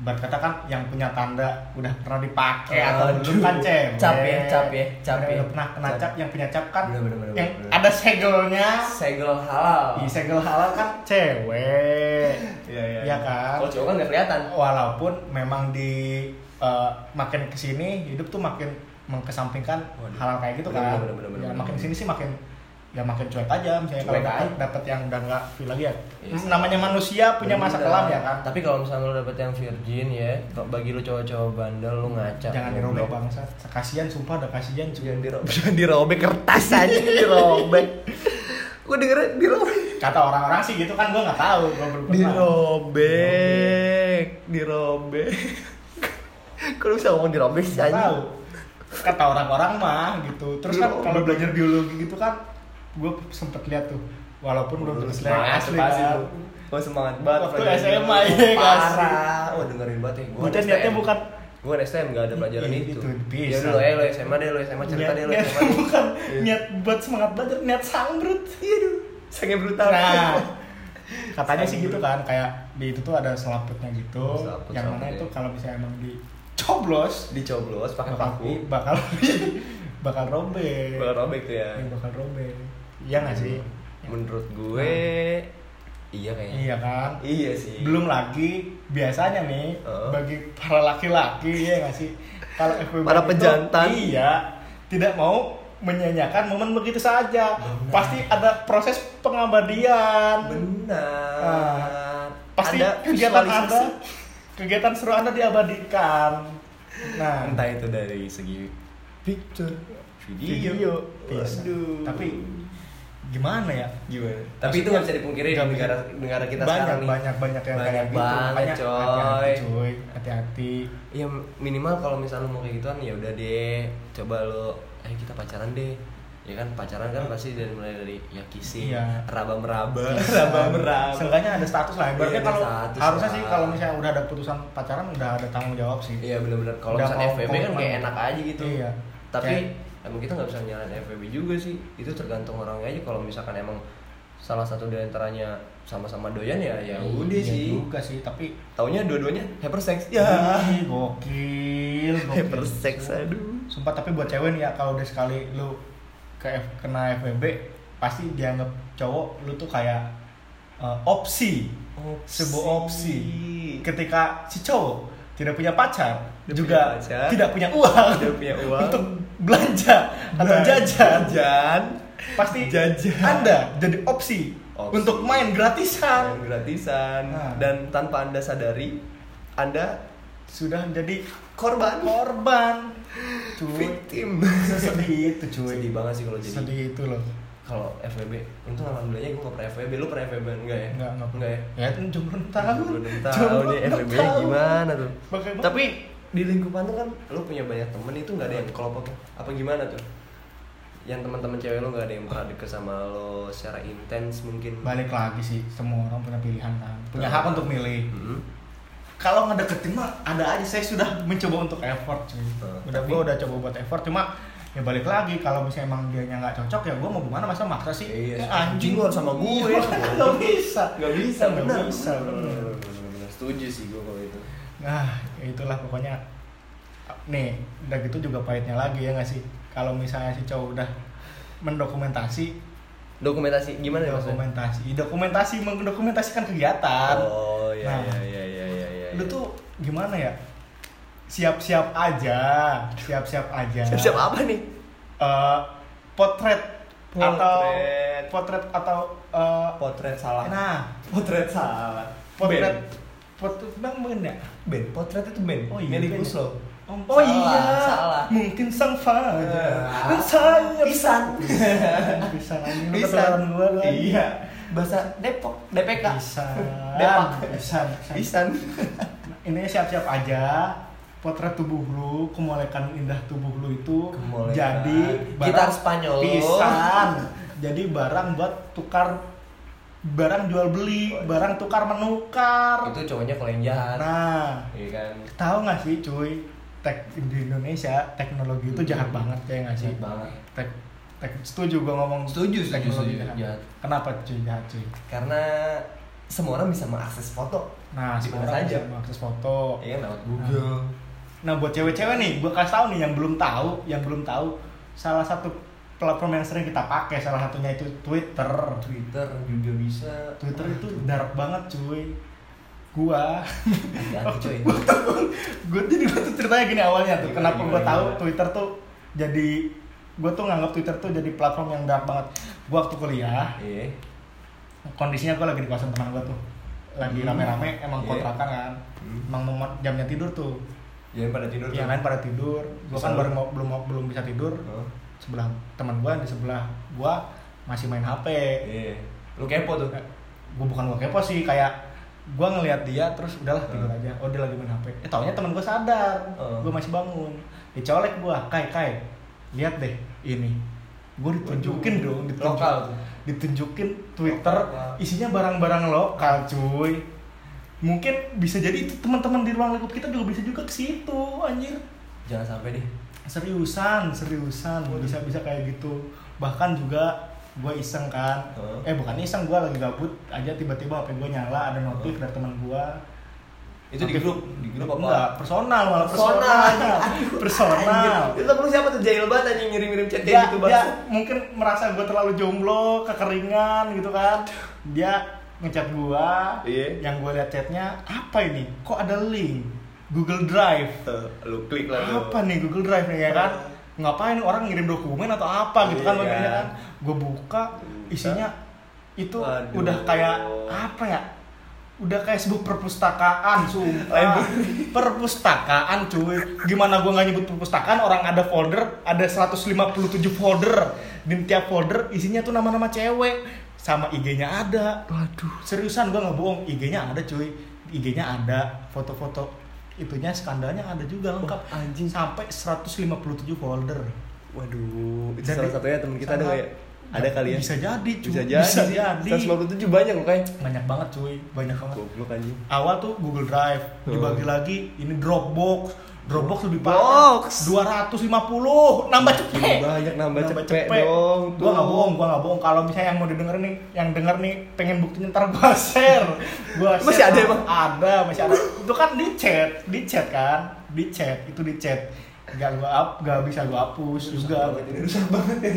buat kata kan yang punya tanda udah pernah dipakai atau belum kan cewek Cap ya, cap ya, cap ya. udah pernah kena Cap. cap yang punya cap kan Bener, bener, bener, yang bener. ada segelnya segel halal di segel halal kan cewek Iya, iya. Iya kan? Kalau cowok kan nggak kelihatan. walaupun memang di eh, makin ke sini hidup tuh makin mengkesampingkan Waduh. hal kayak gitu Bener, kan bener, bener, bener, ya bener. makin ke sini sih makin ya makin cuek aja misalnya kalau dapat dapat yang udah nggak feel lagi ya Iya sih. namanya manusia punya masa Bener. kelam ya kan Tapi kalau misalnya lo dapet yang virgin ya, bagi lo cowok-cowok bandel lo ngaca. jangan dirobek bangsa kasihan sumpah udah kasihan cuy Jangan dirobek. Jangan dirobek kertas aja dirobek. Gue denger dirobek. kata orang-orang sih gitu kan gue nggak tahu gue belum pernah Dirobek, dirobek. Kalau bisa ngomong dirobek sih aja. tahu kata orang-orang mah gitu terus kan kalau belajar biologi gitu kan gue sempet lihat tuh walaupun belum yang Semangat asli pasti kan. Gue semangat banget. Waktu SMA, sih? Parah. Wah dengerin banget ya. Gue Gue niatnya bukan Gue STM gak ada pelajaran itu. itu Ya dulu ya lo SMA deh, lo SMA cerita deh lo niat SMA. bukan Iya. niat buat semangat belajar niat sangbrut iya dong Sangat brutal. nah katanya sih gitu kan kayak di itu tuh ada selaputnya gitu Selaput, yang mana selaput, itu ya. kalau misalnya emang dicoblos dicoblos pakai bakal paku. bakal bakal robek Bakal robek tuh ya. Iya, bakal robek iya nggak sih Menurut gue iya kayaknya. iya kan Iya sih. belum lagi biasanya nih Heeh. bagi para laki-laki ya nggak sih kalau FWB Para itu, pejantan. iya tidak mau menyanyiakan momen begitu saja Benar. pasti ada proses pengabadian Benar. Ah. pasti Ada kegiatan anda kegiatan seru anda diabadikan nah Entah itu dari segi picture, video, video. Waduh. tapi gimana ya gimana? Tapi itu nggak bisa dipungkiri di negara negara kita banyak, sekarang nih. banyak banyak yang Banyak kayak gitu banget, Makanya coy. hati-hati cuy hati-hati Ya minimal kalau misalnya mau kayak gituan ya udah deh, coba lo, eh kita pacaran deh. Ya kan pacaran kan pasti dari mulai dari ya kissing, Iya. raba meraba, Bisa. raba meraba. Seenggaknya ada status lah. Ibaratnya Iya, kalau harusnya lah. sih kalau misalnya udah ada putusan pacaran udah ada tanggung jawab sih. Iya benar-benar kalau misalnya FVB kan kayak enak aja gitu. Iya. Tapi Kayak- emang kita nggak bisa nyalain FVB juga sih. Itu tergantung orangnya aja. Kalau misalkan emang salah satu dari antaranya sama-sama doyan ya ya udah Iya sih. juga sih, tapi Taunya dua-duanya hypersex. ya Ya. gokil, gokil. Hypersex aduh. Sumpah tapi buat cewek nih ya kalau udah sekali lu ke F- kena FWB pasti dianggap cowok lu tuh kayak uh, opsi sebuah opsi ketika si cowok tidak punya pacar Tidak juga punya pacar. tidak punya uang Tidak punya uang. untuk belanja. Atau jajan. Jajan. pasti Jajan. anda jadi opsi, Opsi. untuk main gratisan. Dan gratisan. Nah. dan tanpa anda sadari anda sudah menjadi korban. Korban. Cuy. Victim. Sedih. Itu cuy. Sedih banget sih kalau jadi. Sedih itu loh. Kalau FWB untung alhamdulillahnya gue gak pernah FWB lu pernah FWB enggak ya? Enggak, enggak. enggak ya? Ya itu jomblo tahu belum tahu nih FWB gimana tuh? Bagaimana? tapi di lingkupan tuh kan lu punya banyak temen itu nggak ada yang kelompok apa gimana tuh? Yang teman-teman cewek lu nggak ada yang pernah deket sama lo secara intens mungkin? Balik lagi sih semua orang punya pilihan kan. Punya hak untuk milih. Hmm. kalau ngedeketin mah ada aja saya sudah mencoba untuk effort cuy. Hmm, udah tapi- gue udah coba buat effort cuma ya balik lagi kalau misalnya emang dia nggak cocok ya gue mau gimana masa maksa sih? Iya, Ya, anjing. lu harus sama gue. Nggak bisa. Nggak bisa Nggak bisa, Bener, bener. bener, bener, bener. setuju sih gue kalau itu Nah, ya itulah pokoknya nih, udah gitu juga pahitnya lagi ya nggak sih? Kalau misalnya si cowok udah mendokumentasi, dokumentasi gimana ya maksudnya dokumentasi, dokumentasi mendokumentasikan kegiatan. oh iya Nah, iya iya iya iya iya Lu tuh gimana ya? Siap-siap aja, siap-siap aja. siap apa nih Eh, potret, atau Potret. potret atau eh, potret salah nah, potret salah potret. Potret bang band ya? band potret itu band Oh iya, Melly ya? Guslo Oh, Salah, iya, salah. mungkin sang fajar dan saya Pisan. bisa anjing lu Pisan. ketularan gua lu iya bahasa Depok DPK bisa Depak. bisa Pisan ini siap-siap aja potret tubuh lu kemolekan indah tubuh lu itu Kemolekan. jadi Gitar Spanyol. pisan jadi barang buat tukar barang jual beli barang tukar menukar. Itu cowoknya kalau yang jahat. Nah iya kan? tahu nggak sih cuy? Tek di Indonesia teknologi itu jahat banget ya nggak sih? Jahat banget. Tek tek setuju gua ngomong Setuju, setuju, teknologi setuju, jahat. kenapa cuy jahat cuy? Karena semua orang bisa mengakses foto. Nah mana sekarang saja. bisa mengakses foto. Iya lewat Google. Nah buat cewek-cewek nih gua kasih tahu nih yang belum tahu yang belum tahu salah satu platform yang sering kita pakai salah satunya itu Twitter. Twitter juga bisa. Twitter itu dark banget cuy. Gua. Gue jadi gue tuh ceritanya gini awalnya tuh Gimana, kenapa gue tahu gimana? Twitter tuh jadi gue tuh nganggap Twitter tuh jadi platform yang dark banget. Gue waktu kuliah iya. kondisinya gue lagi di kosan teman gue tuh. Lagi Hmm. rame-rame emang Iya. kontrakan kan. Hmm. emang mau jamnya tidur tuh. Jangan pada tidur yang lain pada tidur. Gue kan baru mau belum belum bisa tidur. Oh, sebelah teman gue di sebelah gue masih main HP iya lu kepo tuh gue bukan gue kepo sih kayak gue ngelihat dia terus udahlah tidur Hmm. aja oh dia lagi main HP eh taunya teman gue sadar Hmm. gue masih bangun dicolek gue kai kai lihat deh ini gue ditunjukin Waduh. dong ditunjuk, Lokal tuh. ditunjukin Twitter Lokal. isinya barang-barang lokal cuy mungkin bisa jadi itu teman-teman di ruang lingkup kita juga bisa juga ke situ anjir jangan sampai deh seriusan seriusan. Waduh. bisa bisa kayak gitu. Bahkan juga gue iseng kan. Heeh. eh bukan iseng gue lagi gabut aja tiba-tiba HP gue nyala ada notif Heeh. dari teman gue itu di grup? Di grup apa? Enggak personal malah personal. personal. Personal. Anjir. itu lu siapa tuh? Jahil banget anjing ngirim-ngirim chat kayak gitu dia bang mungkin merasa gue terlalu jomblo kekeringan gitu kan. Dia ngechat gua. Iya. yang gue lihat chatnya apa ini? Kok ada link Google Drive. Tuh, lu klik lah tuh. apa nih Google Drive nih ya kan? Ngapain orang ngirim dokumen atau apa gitu kan? Iya. makanya kan? Gue buka isinya itu Waduh. udah kayak apa ya? Udah kayak sebuah perpustakaan sumpah. Perpustakaan cuy. Gimana gue nggak nyebut perpustakaan? Orang ada folder ada 157 folder. Di tiap folder isinya tuh nama-nama cewek. Sama IG-nya ada. Waduh. Seriusan gue nggak bohong IG-nya ada cuy. IG-nya ada foto-foto itunya skandalnya ada juga lengkap. Wah, anjing. sampai 157 folder. Waduh itu Jadi, salah satunya temen kita ada kayak ada kali ya. bisa jadi cuy. Bisa jadi. bisa jadi 157 banyak loh kayak banyak banget cuy. Banyak banget. Goblok anjing. Awal tuh Google Drive dibagi Hmm. lagi ini Dropbox Dropbox lebih parah. Box. 250 nambah cepet. banyak nambah cepet dong, gua nggak tuh. bohong gua nggak bohong. Kalau misalnya yang mau didengar nih yang denger nih pengen buktinya ntar gua share. Gua share Masih ada emang? ada masih ada. Itu kan di chat di chat kan? Di chat itu di chat. Gak gua up gak bisa gua hapus juga. Rusak banget ini, rusak banget ya.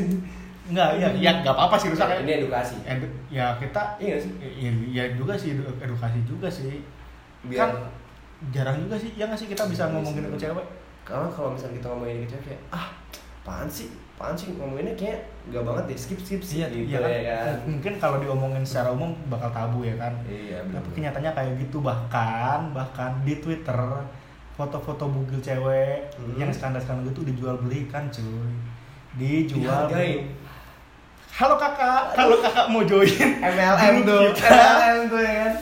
Ya nggak apa apa sih rusak ini edukasi. Edu- ya kita iya sih. ya, ya juga sih edu- edukasi juga sih. Biar kan jarang juga sih ya nggak sih kita bisa Iya ngomongin ke cewek? Karena kalau misalnya kita ngomongin ke cewek kayak ah apaan sih? Apaan sih ngomonginnya? Kayak gak banget deh skip skip sih gitu iya kan? ya kan. Mungkin kalau diomongin secara umum bakal tabu ya kan? Iya tapi benar kenyataannya kayak gitu bahkan bahkan di Twitter foto-foto bugil cewek Hmm. yang skandal-skandal itu dijual belikan cuy. Dijual Dihargain. halo kakak kalau kakak mau join? MLM tuh MLM tuh ya kan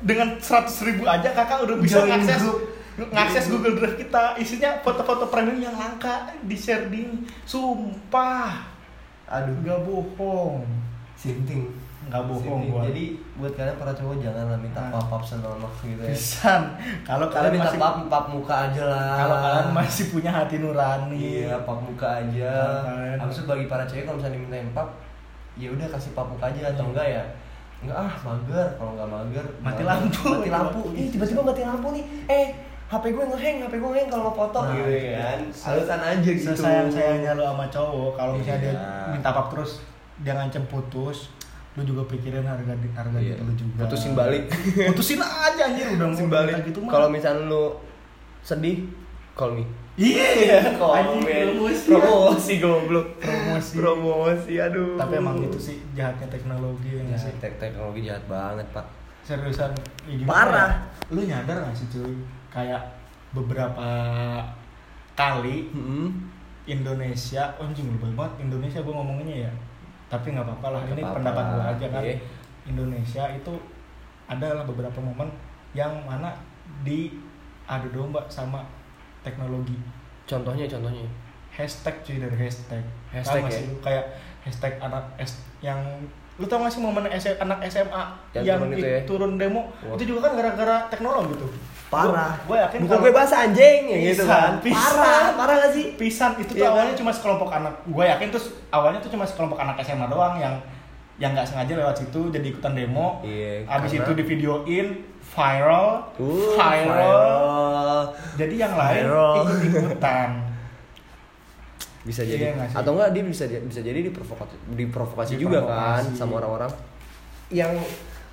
dengan 100 ribu aja kakak udah bisa Join ngakses grup. ngakses. Google Drive kita. Isinya foto-foto premium yang langka di share di sumpah. Aduh. Nggak bohong. Sinting nggak bohong gua. Jadi buat kalian para cowok jangan lah minta Ah. pap pap senonok gitu ya. Pisan. Kalau kalian kalian minta masih pap pap muka aja lah. Kalau kalian masih punya hati nurani. Iya pap muka aja. Habis itu bagi para cewek kalau misalnya dimintain pap ya udah kasih pap muka aja. Atau Iya. enggak ya Enggak ah, mager. Kalau nggak mager, Mati mager. lampu. Mati lampu. Ih, tiba-tiba mati lampu nih. Eh, HP gue ngeheng, HP gue ngeheng kalau mau foto Nah, gitu ya kan. Alasan aja gitu. Sesayang sayangnya lu sama cowok, kalau misalnya dia Iya. minta apa terus dia ngancem putus, lu juga pikirin harga di harga Iya. lu juga. Putusin balik. Putusin aja anjir udah mau Putusin balik. gitu mah. Kalau misalnya lu sedih, call me. Iya, anjing me. promosi. Promosi goblok. Promosi. Promosi, aduh. Tapi emang itu sih jahatnya teknologi ya nggak Ya, sih. tek teknologi jahat banget, Pak. Seriusan ya Parah. ya? Lu nyadar gak sih cuy? Kayak beberapa kali Hmm. Indonesia, oh anjing lebay banget Indonesia gue ngomonginnya ya. Tapi nggak apa-apa lah, Nggak ini apa-apa. pendapat gue aja kan. Iya. Indonesia itu adalah beberapa momen yang mana di adu domba sama teknologi. Contohnya, contohnya. Hashtag cuy dari hashtag. Hashtag ya? sih kayak hashtag anak S yang lu tau gak sih momen S- anak SMA Yang yang, turun itu ya? turun demo Wah. itu juga kan gara-gara teknologi tuh Parah. gue yakin Bukan gue bahasa anjing ya gitu kan. pisan. Parah, parah gak sih? pisan itu tuh kan? awalnya cuma sekelompok anak gue yakin terus awalnya tuh cuma sekelompok anak SMA doang yang yang nggak sengaja lewat situ jadi ikutan demo. Iya, abis karena- itu di videoin viral Uh, viral. jadi yang lain Viral. ikut ikutan. Bisa Iya jadi. sih? atau enggak dia bisa bisa jadi diprovokasi diprovokasi juga kan Diprovokasi. sama orang-orang. Yang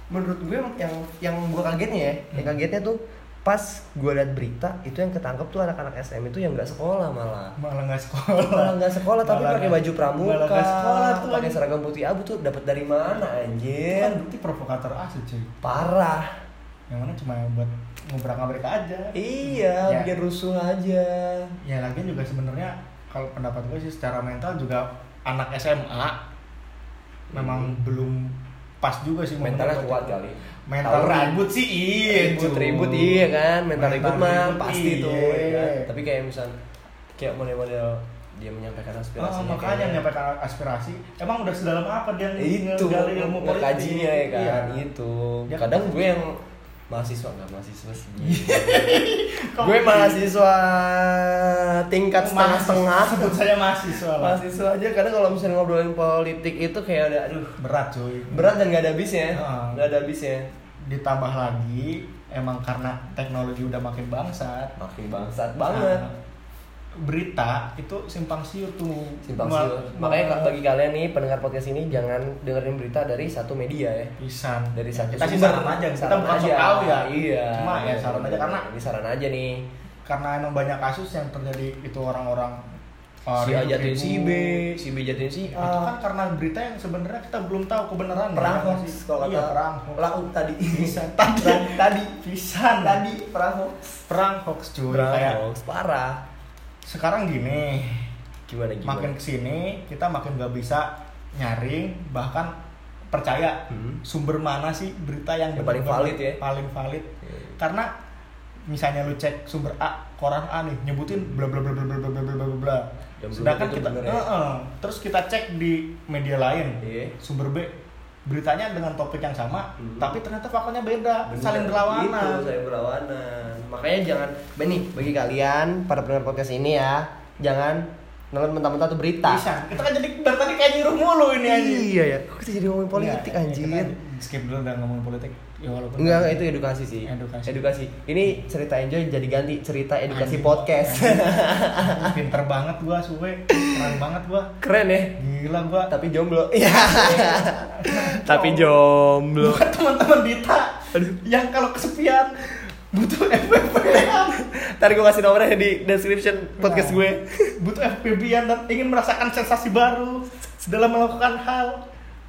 menurut gue yang yang gue kagetnya ya yang kagetnya tuh pas gue liat berita itu yang ketangkep tuh anak-anak SM itu yang nggak sekolah malah. Malah nggak sekolah. Malah nggak sekolah tapi pakai baju pramuka. malah sekolah tuh pakai seragam putih abu tuh dapat dari mana itu anjir? kan bukti provokator asli cuy. Parah. Yang mana cuma buat ngobrak-ngabrik aja. Iya Ya. bikin rusuh aja. Ya lagian juga sebenarnya kalau pendapat gue sih secara mental juga anak SMA memang belum pas juga sih mentalnya kuat kali mental Tawuran. ribut sih iya ribut ribut iya kan mental, Mental ribut mah pasti tuh iya. ya kan? tapi kayak misal kayak model-model dia menyampaikan Oh, aspirasinya makanya kayak- menyampaikan aspirasi emang udah sedalam apa dia itu ilmu politik kajinya ya kan Iya. itu Ya, kadang kan? gue yang mahasiswa nggak? Mahasiswa sih gue mahasiswa tingkat setengah setengah. Sebut saya mahasiswa lah. Mahasiswa aja kadang kalau misalnya ngobrolin politik itu kayak ada aduh berat cuy berat dan nggak ada habisnya. Heeh. nggak ada habisnya. Ditambah lagi emang karena teknologi udah makin bangsat. Makin bangsat banget. Nah, berita itu simpang siur tuh. Simpang siur. Ma- makanya bagi kalian nih pendengar podcast ini jangan dengerin berita dari satu media ya. Pisan. Dari satu kita sih saran aja kita Saran bukan sok aja. tahu ya. Iya. Cuma ya saran aja karena ini saran aja nih. karena emang banyak kasus yang terjadi itu orang-orang uh, si A ribut-ribut. jatuhin si B si B jatuhin si A. Itu kan karena berita yang sebenarnya kita belum tahu kebenaran perang ya, hoax sih? kalau kata iya perang hoax. tadi. Bisa. Tadi. tadi. Pisan tadi perang hoax. Perang hoax cuy. Perang hoax parah sekarang gini gimana gimana makin ke sini kita makin gak bisa nyaring bahkan percaya Hmm. sumber mana sih berita yang, Yang paling valid ya? paling valid Iya. karena misalnya lu cek sumber A koran A nih nyebutin bla bla bla bla bla bla bla bla bla sedangkan kita ya? Heeh. terus kita cek di media lain Iya. sumber B beritanya dengan topik yang sama Hmm. tapi ternyata faktanya beda Bener. saling Itu, berlawanan saling berlawanan. Makanya jangan Benny, bagi kalian para pendengar podcast ini ya, jangan nonton mentah-mentah tuh berita. bisa kita kan jadi dari tadi kayak nyuruh mulu ini anjing Iya ya. Kok kita jadi ngomongin politik Nggak, anjir? kita skip dulu dan ngomongin politik ya walaupun Enggak, itu edukasi sih. Edukasi. Ini cerita enjoy jadi ganti cerita edukasi Anjing. podcast. Anjing. pinter banget gua suwe keren banget gua Keren ya. gila gua Tapi jomblo. Iya. Tapi jomblo. buat teman-teman Dita yang kalau kesepian butuh FPP Ntar gue kasih nomornya di description podcast Nah. gue. butuh FPP dan ingin merasakan sensasi baru dalam melakukan hal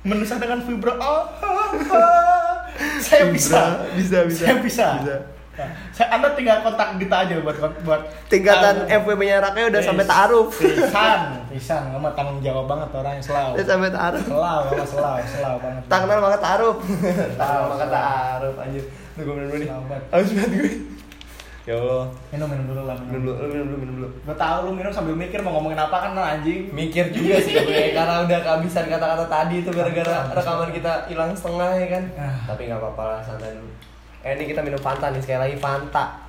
menusah dengan vibra oh, oh, oh. saya bisa Bisa, bisa. saya bisa, Bisa. Nah, saya anda tinggal kontak Dita aja buat buat Tingkatan Ah, FWB-nya Raka udah sampai taaruf. pisan pisan nggak tanggung jawab banget orangnya selalu Udah sampai taaruf. selalu sama selalu selalu banget kenal maka taruh. Taruh. maka taruh anjir. Gue dulu nih. Banget gue. Ya Allah. minum minum dulu lah Minum dulu, lu minum dulu, minum dulu. gue tahu lu minum sambil mikir mau ngomongin apa kan anjing Mikir juga sih gue karena udah kehabisan kata-kata tadi itu gara-gara rekaman kita hilang setengah ya kan. Ah. Tapi nggak apa-apa lah santai dulu. Eh ini kita minum Fanta nih sekali lagi Fanta.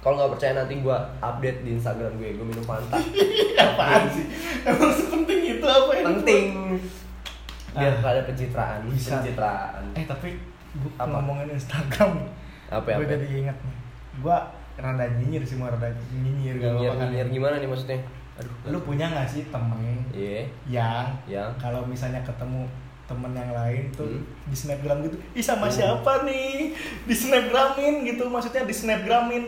Kalau nggak percaya nanti gue update di Instagram gue, gue minum Fanta. apaan sih emang sepenting itu apa ya Penting. biar Ah. ada pencitraan Bisa. pencitraan eh tapi gue Apa? ngomongin Instagram apa ya gue apa jadi ingat nih. Gue rada nyinyir sih mau rada nyinyir gak nyinyir kan. nyinyir gimana nih maksudnya? Aduh lu punya gak sih temen iya. yang yang? kalau misalnya ketemu temen yang lain tuh Hmm. di snapgram gitu ih sama Hmm. siapa nih? Di snapgramin gitu maksudnya di snapgramin.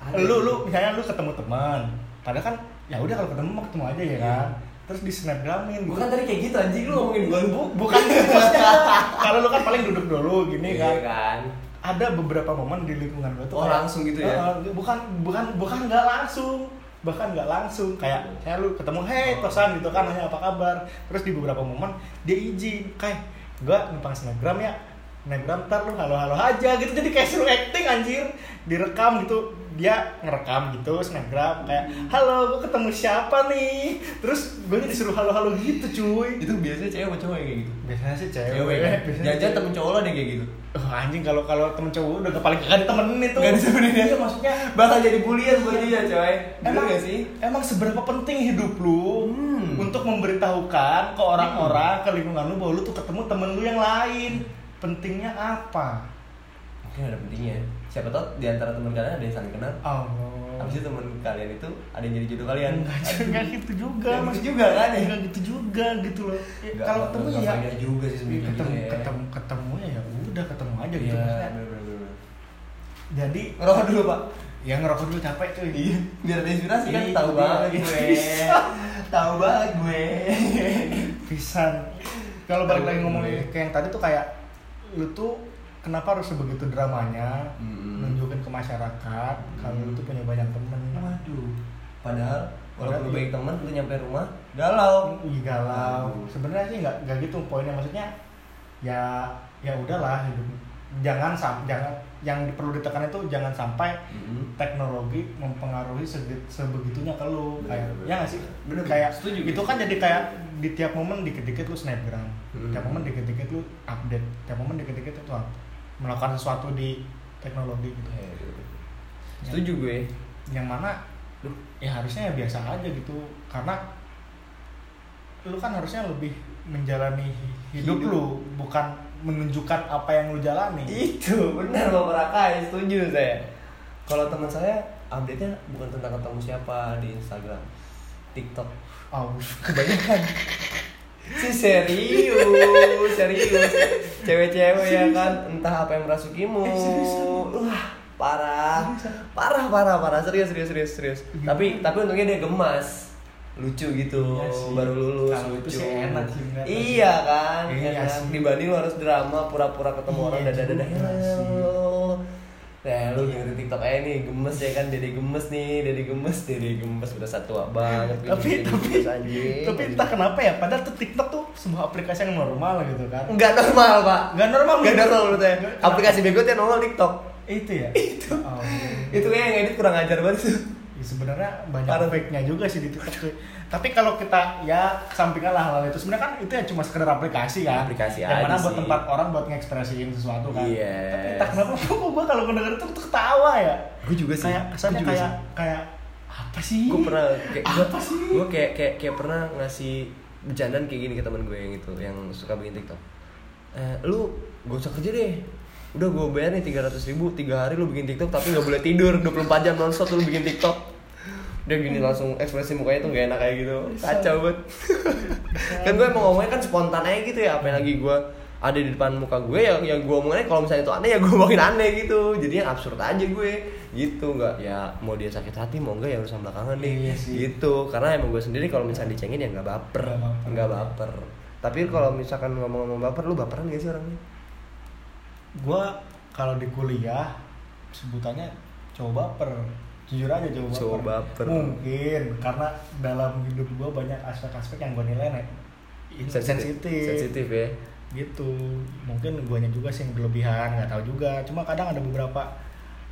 Ada. lu lu misalnya lu ketemu teman padahal kan ya udah kalau ketemu mah ketemu aja ya Iya. kan. Terus di snapgramin gitu. bukan tadi kayak gitu anjing lu ngomongin gua. Bu- bukan gitu maksudnya. Kalau lu kan paling duduk dulu gini Iya kan. kan ada beberapa momen di lingkungan gue tuh Oh, langsung gitu ya? Eh, bukan bukan bukan nggak langsung bahkan nggak langsung kayak saya lu ketemu hei Oh. tosan gitu kan nanya apa kabar terus di beberapa momen dia izin kayak gua numpang snapgram ya snapgram ntar lu halo halo aja gitu. Jadi kayak suruh acting anjir. Direkam gitu. Dia ngerekam gitu snapgram. Kayak halo gua ketemu siapa nih? Terus gue disuruh halo halo gitu cuy. Itu biasanya cewek apa cowok kayak gitu? Biasanya sih cewek. Cewek kan? Biasanya cewek. temen cowok lo deh kayak gitu? Oh, anjing kalau kalau temen cowok udah paling gak ditemenin itu. Nggak ditemenin ya? Iya, maksudnya bakal jadi bulian buat dia coy. Bener emang gak sih? Emang seberapa penting hidup lu Hmm. untuk memberitahukan ke orang-orang, ke lingkungan lu bahwa lu tuh ketemu temen lu yang lain. Pentingnya apa? mungkin ada pentingnya siapa tau di antara teman kalian ada yang saling kenal Oh. Habis itu teman kalian itu ada yang jadi jodoh kalian Enggak, enggak gitu juga. Nggak gitu juga kan ya? Enggak gitu juga gitu loh. Ya, kalau ketemu ya juga sih ya, sebenarnya ketemu ya. ketemu ketemunya ya udah ketemu aja gitu Iya, maksudnya. bener-bener. Jadi ngerokok dulu pak ya ngerokok dulu capek cuy. Iya, biar ada inspirasi kan Iya, tahu iya, banget iya. gue. tahu banget gue. pisan kalau balik lagi Tahu ngomongin gue. kayak yang tadi tuh kayak lu tuh kenapa harus sebegitu dramanya Mm-mm. nunjukin ke masyarakat kalau lu tuh punya banyak temen Waduh. Padahal walaupun lu Padahal- baik teman, lu nyampe rumah galau. Ih, galau sebenarnya sih nggak nggak gitu poinnya maksudnya ya ya udahlah hidup jangan jangan yang perlu ditekan itu jangan sampai Mm-mm. teknologi mempengaruhi sebegitunya ke lu Bener, kayak bener. ya nggak sih Bener, kayak setuju, itu kan jadi kayak di tiap momen dikit-dikit lu snapgram Hmm. tiap momen dikit-dikit lu update tiap momen dikit-dikit itu melakukan sesuatu di teknologi gitu Eh, Setuju gue. yang mana Duh. ya harusnya ya biasa aja gitu karena lu kan harusnya lebih menjalani hidup, Hidup. lu bukan menunjukkan apa yang lu jalani Itu benar Bapak Rakai, setuju saya. Kalau teman saya update-nya bukan tentang ketemu siapa di Instagram, TikTok. oh kebanyakan Si serius, serius. Cewek-cewek ya kan, entah apa yang merasukimu. Eh? Wah, parah. Parah, parah, parah. Serius, serius, serius, serius. Tapi tapi untungnya dia gemas. Lucu gitu, Iya sih. baru lulus itu lucu. sih enak sih, bener. Iya kan, Iya iya kan? sih. Dibanding lu harus drama, pura-pura ketemu Iya orang dadah-dadah juga sih. hello. Nah, lu dengerin TikTok aja nih, gemes ya kan, Dede gemes nih, Dede gemes, Dede gemes udah satu banget. tapi tapi anjing. tapi entah kenapa ya padahal tuh TikTok tuh sebuah aplikasi yang normal gitu kan Enggak normal, Pak. nggak normal Enggak normal menurut saya. Aplikasi bego tuh normal TikTok. itu ya itu oh, Itu kayak yang edit kurang ajar banget tuh. Ya, sebenarnya banyak Parah. fake-nya juga sih di TikTok. Tapi kalau kita ya sampingkan lah hal-hal itu sebenarnya kan itu ya cuma sekedar aplikasi kan. Aplikasi yang mana buat sih. tempat orang buat ngekspresiin sesuatu kan. Yes. Tapi entah kenapa kok gue kalau mendengar itu tuh ketawa ya. Gue juga sih. Kayak kesannya Gua juga kayak sih. kayak apa sih? gue pernah kayak Apa sih? gue kayak kayak kayak pernah ngasih bercandaan kayak gini ke teman gue yang itu yang suka bikin tiktok eh, lu gak usah kerja deh udah gue bayar nih tiga ratus ribu tiga hari lu bikin tiktok tapi nggak boleh tidur 24 jam nonstop lu bikin tiktok. Dia gini langsung ekspresi mukanya tuh gak enak kayak gitu. Kacau banget. Kan gue emang ngomongnya kan spontan aja gitu ya apa yang lagi gue ada di depan muka gue ya yang gue omongin kalau misalnya itu aneh ya gue omongin aneh gitu. Jadi yang absurd aja gue. Gitu nggak ya mau dia sakit hati mau enggak ya urusan belakangan nih. Iya sih. gitu karena emang gue sendiri kalau misalnya dicengin ya nggak baper. Nggak baper. baper. Tapi kalau misalkan ngomong-ngomong baper lu baperan gak sih orangnya Gue kalau di kuliah sebutannya coba baper. Jujur aja coba baper. Cowok baper. Mungkin karena dalam hidup gue banyak aspek-aspek yang gue nilai nih sensitif. sensitif ya gitu mungkin guanya juga sih yang berlebihan nggak tahu juga cuma kadang ada beberapa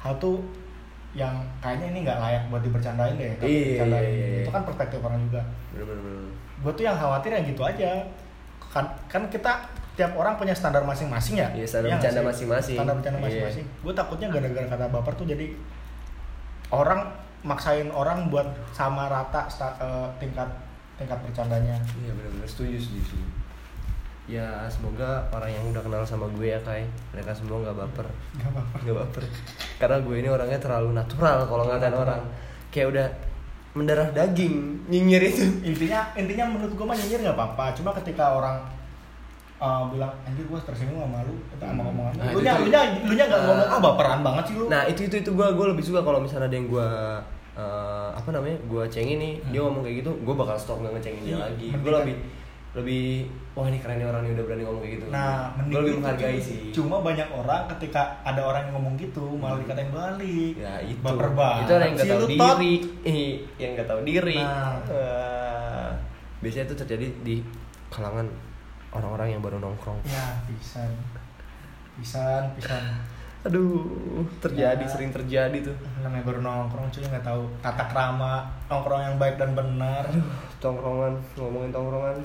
hal tuh yang kayaknya ini nggak layak buat dibercandain deh tapi Iya, dibercandain. iya, iya. itu kan perspektif orang juga gue tuh yang khawatir ya gitu aja kan kan kita tiap orang punya standar masing-masing ya? Iya, standar nggak bercanda masing-masing. standar bercanda Iya. masing-masing. Gue takutnya gara-gara kata baper tuh jadi orang maksain orang buat sama rata sta- eh, tingkat tingkat bercandanya. Iya bener-bener setuju setuju ya semoga orang yang udah kenal sama gue ya kai. Mereka semua nggak baper. Gak apa-apa. nggak baper. Karena gue ini orangnya terlalu natural kalau ngatain orang. Kayak udah mendarah daging nyinyir itu. Intinya intinya menurut gue mah nyinyir nggak apa-apa. Cuma ketika orang uh, bilang anjir gue tersinggung sama lu. Itu sama omongan Nah, lu nya lu nya lu nya nggak Nah. ngomong ah baperan banget sih lu. Nah itu itu itu gue gue lebih suka kalau misalnya ada yang gue eh, apa namanya gue cengin nih dia ngomong kayak gitu gue bakal stop nggak ngecengin dia Hmm. Iya, lagi. gue kan. lebih lebih wah ini keren nih orang nih udah berani ngomong kayak gitu. Nah, gue lebih gitu, menghargai sih. Cuma banyak orang ketika ada orang yang ngomong gitu malah dikatain balik. ya itu. Baper banget. itu orang yang nggak tahu diri. Ih, yang nggak tahu diri. Nah. Eh, biasanya itu terjadi di kalangan orang-orang yang baru nongkrong Ya, pisan. Pisan, pisan. aduh terjadi Ya. sering terjadi tuh Namanya baru nongkrong cuy nggak tahu tata krama nongkrong yang baik dan benar. tongkrongan ngomongin tongkrongan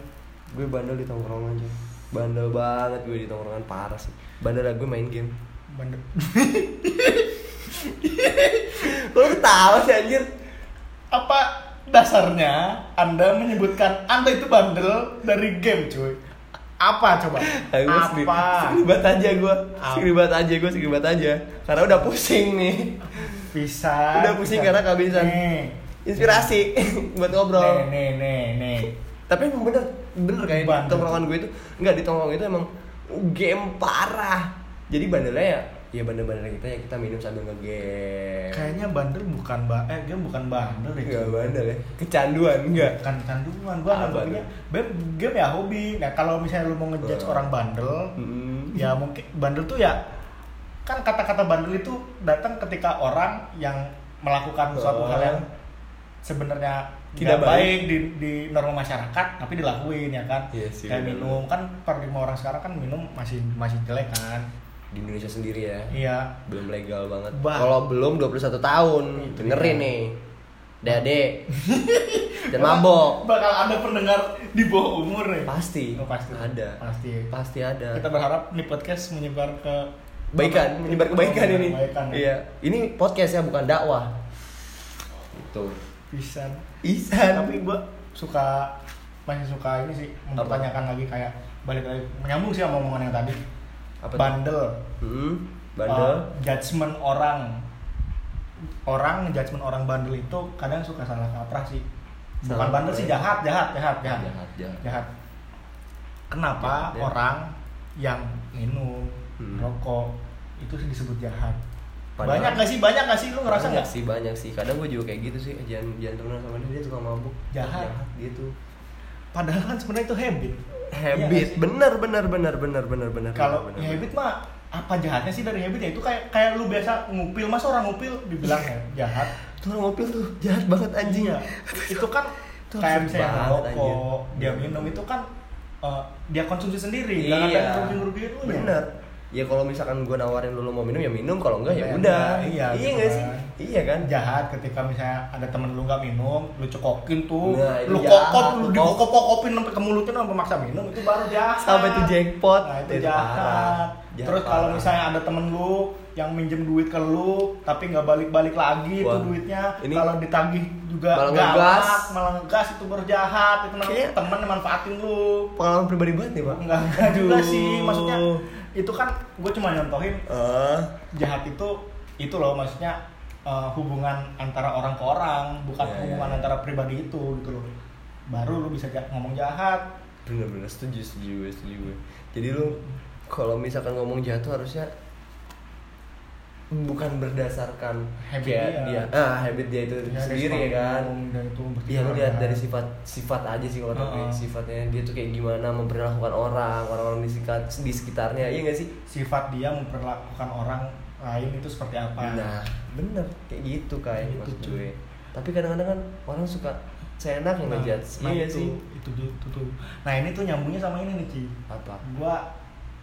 gue bandel di tongkrongan aja bandel banget gue di tongkrongan parah sih bandel gue main game Bener. lo ketawa sih anjir Apa dasarnya Anda menyebutkan Anda itu bandel dari game cuy? Apa coba? Gue segeri- Apa? segeribat aja gue Apa? segeribat aja gue segeribat aja karena udah pusing nih Bisa. Udah pusing karena kehabisan Nih. inspirasi buat ngobrol Nih, nih, nih, nih. tapi emang bener bener kayak di tongkrongan gue itu nggak di tongkrongan itu emang game parah jadi bandelnya ya ya bandel-bandel kita ya kita minum sambil ngegame Kayaknya bandel bukan ba eh game bukan bandel deh. Enggak bandel ya kecanduan enggak Bukan canduan, gua Apa nganggapnya game, game ya hobi. Nah, kalau misalnya lu mau ngejudge Eh. orang bandel, Hmm. ya mungkin bandel tuh ya kan kata-kata bandel itu datang ketika orang yang melakukan suatu Oh. hal yang sebenarnya Tidak baik, baik. di, di norma masyarakat tapi dilakuin ya kan Iya sih, kayak minum kan paradigma orang sekarang kan minum masih masih jelek kan di Indonesia sendiri ya. Iya. Belum legal banget. Kalau belum 21 tahun Itu dengerin dia. nih Dade dan mabok. Bakal ada pendengar di bawah umur nih. Pasti. Oh, pasti. Ada. Pasti. Pasti ada. Kita berharap nih podcast menyebar ke kebaikan menyebar kebaikan Oh, ini. Kebaikan, ya. iya. Ini podcast ya bukan dakwah. Itu. Bisa Isan tapi gua suka masih suka ini sih mempertanyakan lagi kayak balik lagi. Menyambung sih sama omongan yang tadi Apa bandel. Hmm, bandel. Uh, judgement orang. Orang judgement orang bandel itu kadang suka salah kaprah sih. Bukan Salah bandel sih ya? jahat jahat jahat jahat. Jahat jahat jahat. Kenapa Jahat, ya. orang yang minum Hmm. rokok itu sih disebut jahat? Padahal- banyak gak sih? Banyak gak sih? Lu ngerasa nggak? sih banyak sih. Kadang gue juga kayak gitu sih. Jangan jangan temenan sama dia dia tukang mabuk. Jahat. gitu. Padahal kan sebenarnya itu habit habit. Sih? bener bener bener bener bener bener kalau bener, ya bener. habit mah apa jahatnya sih dari habit ya? Itu kayak kayak lu biasa ngupil masa orang ngupil? Dibilang ya jahat. Tuh orang mobil tuh jahat banget anjing. Iya. itu kan Itu kayak misalnya rokok dia minum itu kan eh, dia konsumsi sendiri. Iya. nggak ada rugi rugi itu bener. ya kalau misalkan gue nawarin lu, lu mau minum ya minum. Kalau enggak ya Ya, udah. iya, iya gitu nggak kan. sih iya kan? Jahat ketika misalnya ada temen lu nggak minum lu cekokin tuh. Nah, itu lu jahat, kokop lu lu dikokop kokopin sampai ke mulutnya sampai maksa minum. Itu baru jahat. Sampai itu jackpot. nah itu Itu jahat, parah. Jahat terus kalau misalnya ada temen lu yang minjem duit ke lu tapi nggak balik-balik lagi Wah, tuh duitnya ini- kalau ditagih juga Malah galak, malah ngegas itu baru jahat. Itu namanya temen manfaatin lu. pengalaman pribadi banget nih pak. Enggak enggak juga sih. Maksudnya itu kan gue cuma nyontohin Ah, jahat itu itu loh maksudnya eh, hubungan antara orang ke orang bukan Iya, hubungan iya. antara pribadi itu gitu loh. Baru lu bisa ngomong jahat. Bener-bener setuju setuju gue setuju gue. Jadi lu kalau misalkan ngomong jahat tuh harusnya bukan berdasarkan Habit dia. dia. Ah habit dia itu Ya, sendiri ya kan? Iya lu lihat dari sifat sifat aja sih kalau tapi Heeh. sifatnya. Dia tuh kayak gimana memperlakukan orang orang-orang di sekitar di sekitarnya. Iya gak sih? Sifat dia memperlakukan orang lain itu seperti apa? Nah bener kayak gitu kayak Gitu, maksud gue. Tapi kadang-kadang kan orang suka seenaknya Nah, ngejudge. Nah iya itu, sih. Itu, itu, itu tuh. Nah ini tuh nyambungnya sama ini nih Ci. Apa? Gua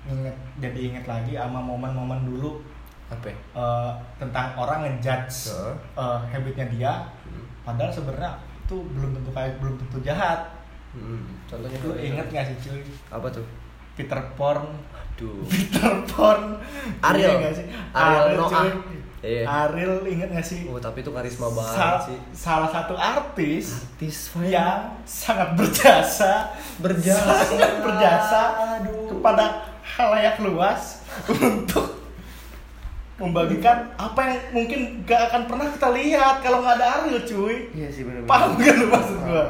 inget jadi inget lagi sama momen-momen dulu apa ya? eh, tentang orang ngejudge Heeh. eh, habitnya dia Hmm. padahal sebenarnya itu belum tentu kayak belum tentu jahat Hmm, contohnya lu apa? inget gak sih cuy apa tuh Peter Porn aduh Peter Porn Ariel. Nggak sih Ariel Ada, Noah. cuy. Iya. Ariel inget gak sih? Oh, tapi itu karisma Sa- banget sih. Salah satu artis Artis yang sangat berjasa Berjasa. sangat berjasa Aduh. kepada halayak luas untuk membagikan apa yang mungkin gak akan pernah kita lihat kalau nggak ada Ariel cuy Iya sih benar. paham gak lu maksud gua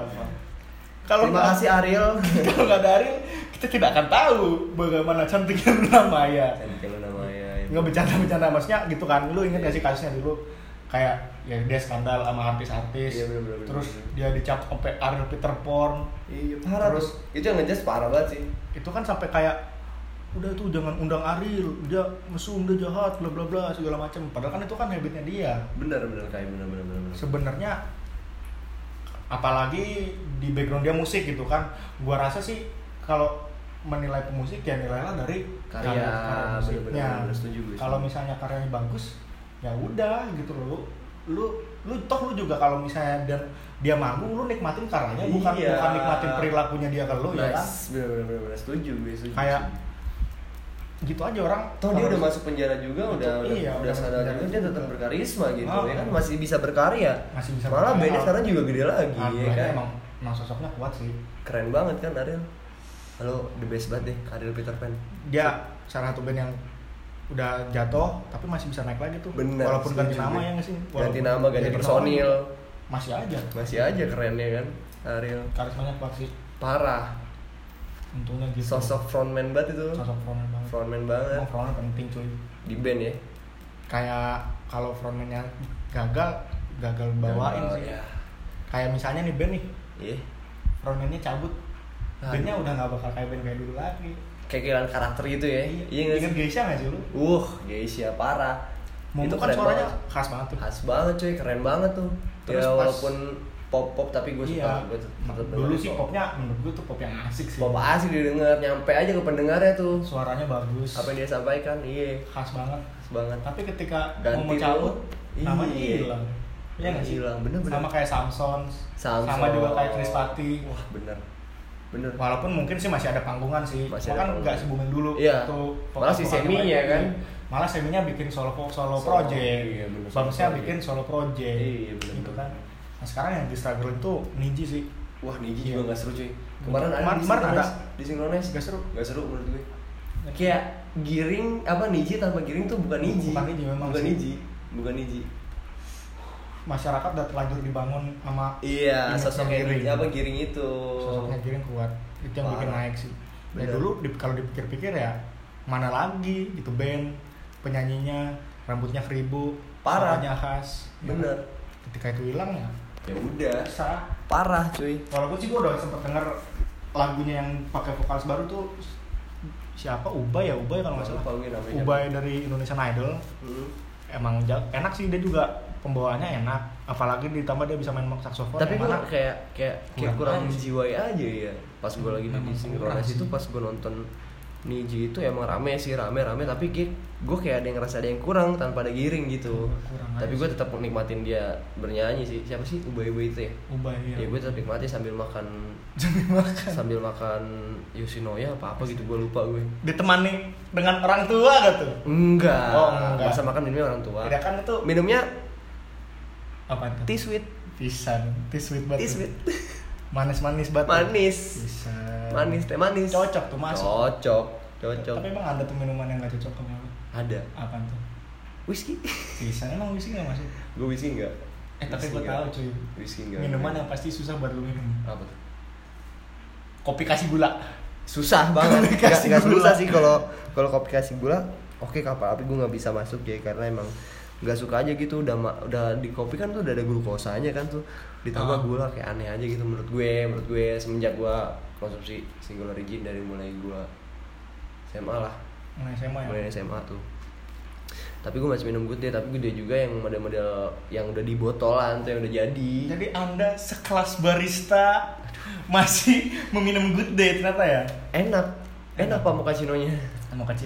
kalau Terima nggak- kasih Ariel. kalau nggak ada Ariel kita tidak akan tahu bagaimana cantiknya Luna Maya Cantik lu namanya. nggak bercanda-bercanda maksudnya gitu kan lu inget gak sih kasusnya dulu kayak ya dia skandal sama artis-artis Iya, bener, bener, terus bener. dia dicap sampai Ariel Peter Porn Iya, parah Terus-. Itu yang ngejudge parah banget sih. itu kan sampai kayak udah tuh jangan undang Ariel dia mesum dia jahat bla bla bla segala macam padahal kan itu kan habitnya dia Bener bener kayak bener bener bener. bener. sebenarnya apalagi di background dia musik gitu kan gua rasa sih kalau menilai pemusik ya nilailah dari Karya, karya musiknya setuju gue, kalau misalnya karyanya bagus ya udah gitu loh lu lu toh lu juga kalau misalnya dan dia manggung lu nikmatin karyanya bukan Iya. bukan nikmatin perilakunya dia ke lu ya kan Nice. Bener bener bener, bener. setuju gue setuju. Kayak gitu aja orang Toh dia udah masuk penjara juga, Itu, udah udah, iya, udah udah sadar juga dia tetap berkarisma gitu Ah. ya kan masih bisa berkarya. Masih bisa Malah berkarya. bandnya sekarang juga gede lagi ya Alhamdulillah kan. emang emang sosoknya kuat sih Keren banget kan Ariel. Halo, the best banget deh Ariel Peter Pan. dia salah satu band yang udah jatuh tapi masih bisa naik lagi tuh Bener, walaupun ganti nama ya nggak sih Ganti nama, ganti personil. masih aja Masih aja kerennya kan Ariel. karismanya kuat sih Parah. Untungnya gitu Sosok frontman banget itu. sosok frontman banget Frontman banget emang frontman penting cuy di band ya. kayak kalau frontmannya gagal gagal bawain Gagal, sih ya. kayak misalnya nih band nih Iya. frontmannya cabut Aduh. bandnya udah nggak bakal kayak band kayak dulu lagi Kayak kehilangan karakter gitu ya. Iya sih? Geisha nggak sih lu Uh, Geisha parah. Momo itu kan suaranya banget. khas banget tuh Khas banget cuy, keren banget tuh. Terus ya pas- walaupun pop-pop tapi gue suka, iya gue dulu sih pop. popnya menurut gue tuh pop yang asik sih Pop asik didengar, nyampe aja ke pendengarnya tuh. suaranya bagus Apa yang dia sampaikan, iya, khas banget khas banget. tapi ketika Ganti mau cabut tuh, namanya iya. hilang Iya nggak sih? Hilang, bener-bener. Sama kayak Samson, Samson. sama juga kayak Chris Patti. Wah, bener. Bener. Walaupun mungkin sih masih ada panggungan sih, Masih kan nggak se booming dulu. Iya. Tuh, Malah si Semi ya kan? Malah seminya bikin solo solo, Solo, project, iya, bener, Bamsnya project. bikin solo project, Iya, bener, gitu bener. kan. Nah sekarang yang di struggle itu Niji sih, Wah, Niji Iya. juga gak seru cuy. Kemarin ada Kemarin- di kemarin ada. di Synchronize. Gak seru. Gak seru menurut gue. Kayak giring apa Niji tanpa giring tuh bukan Niji. Bukan Niji, memang Bukan. Niji. Bukan Niji. masyarakat udah terlanjur dibangun sama Iya, image-nya sosok giring. apa giring itu. sosoknya giring kuat itu yang bikin naik sih ya Bener. dulu di- kalau dipikir-pikir ya mana lagi gitu band penyanyinya rambutnya keribu Parah. suaranya khas ya Bener. kan? ketika itu hilang ya Ya udah. bisa Parah cuy. walaupun sih gue udah sempet denger lagunya yang pakai vokalis baru tuh siapa Ubay ya Ubay kalau nggak salah. Ubay dari Indonesian Idol Hmm. emang enak sih dia juga pembawaannya enak apalagi ditambah dia bisa main saksofon Tapi gue kayak kayak kayak Kurang kurang aja. menjiwai aja ya. Pas gue lagi di kurang itu pas gue nonton Niji itu emang rame sih rame rame tapi kayak gue kayak ada yang ngerasa ada yang kurang tanpa ada giring gitu. Kurang tapi gue tetap nikmatin dia bernyanyi sih. Siapa sih Ubay Ubay itu ya? Ubay Ya, gue tetap nikmati sambil makan Sambil makan. sambil makan Yoshinoya apa apa gitu gue lupa gue. ditemani dengan orang tua gak tuh? Enggak. Oh, enggak. Masa makan minumnya orang tua. Tidak kan itu Minumnya apa tuh? tea sweet. Pisan, tea sweet banget. Tea sweet. Manis-manis banget. Manis. Bisa. Manis, teh manis. Cocok tuh masuk. Cocok. Cocok. Tapi emang ada tuh minuman yang gak cocok sama? Ada. Apa tuh? Whisky. Pisan emang whisky gak masuk? gue whisky enggak. Eh tapi gue tahu cuy. Whisky enggak. Minuman yang pasti susah buat lu minum. apa tuh? Kopi kasih gula. Susah banget. Kopi kasih gula. susah sih kalau kalau kopi kasih gula. Oke kapal tapi gue nggak bisa masuk ya karena emang nggak suka aja gitu udah ma- udah di kopi kan tuh udah ada glukosanya kan tuh ditambah Ah. gula kayak aneh aja gitu menurut gue menurut gue semenjak gue konsumsi single origin dari mulai gue SMA lah SMA ya. mulai SMA tuh tapi gue masih minum good day tapi day juga yang model-model yang udah di botolan tuh yang udah jadi Jadi Anda sekelas barista masih meminum good day ternyata ya? enak enak Enak. pak mochaccino-nya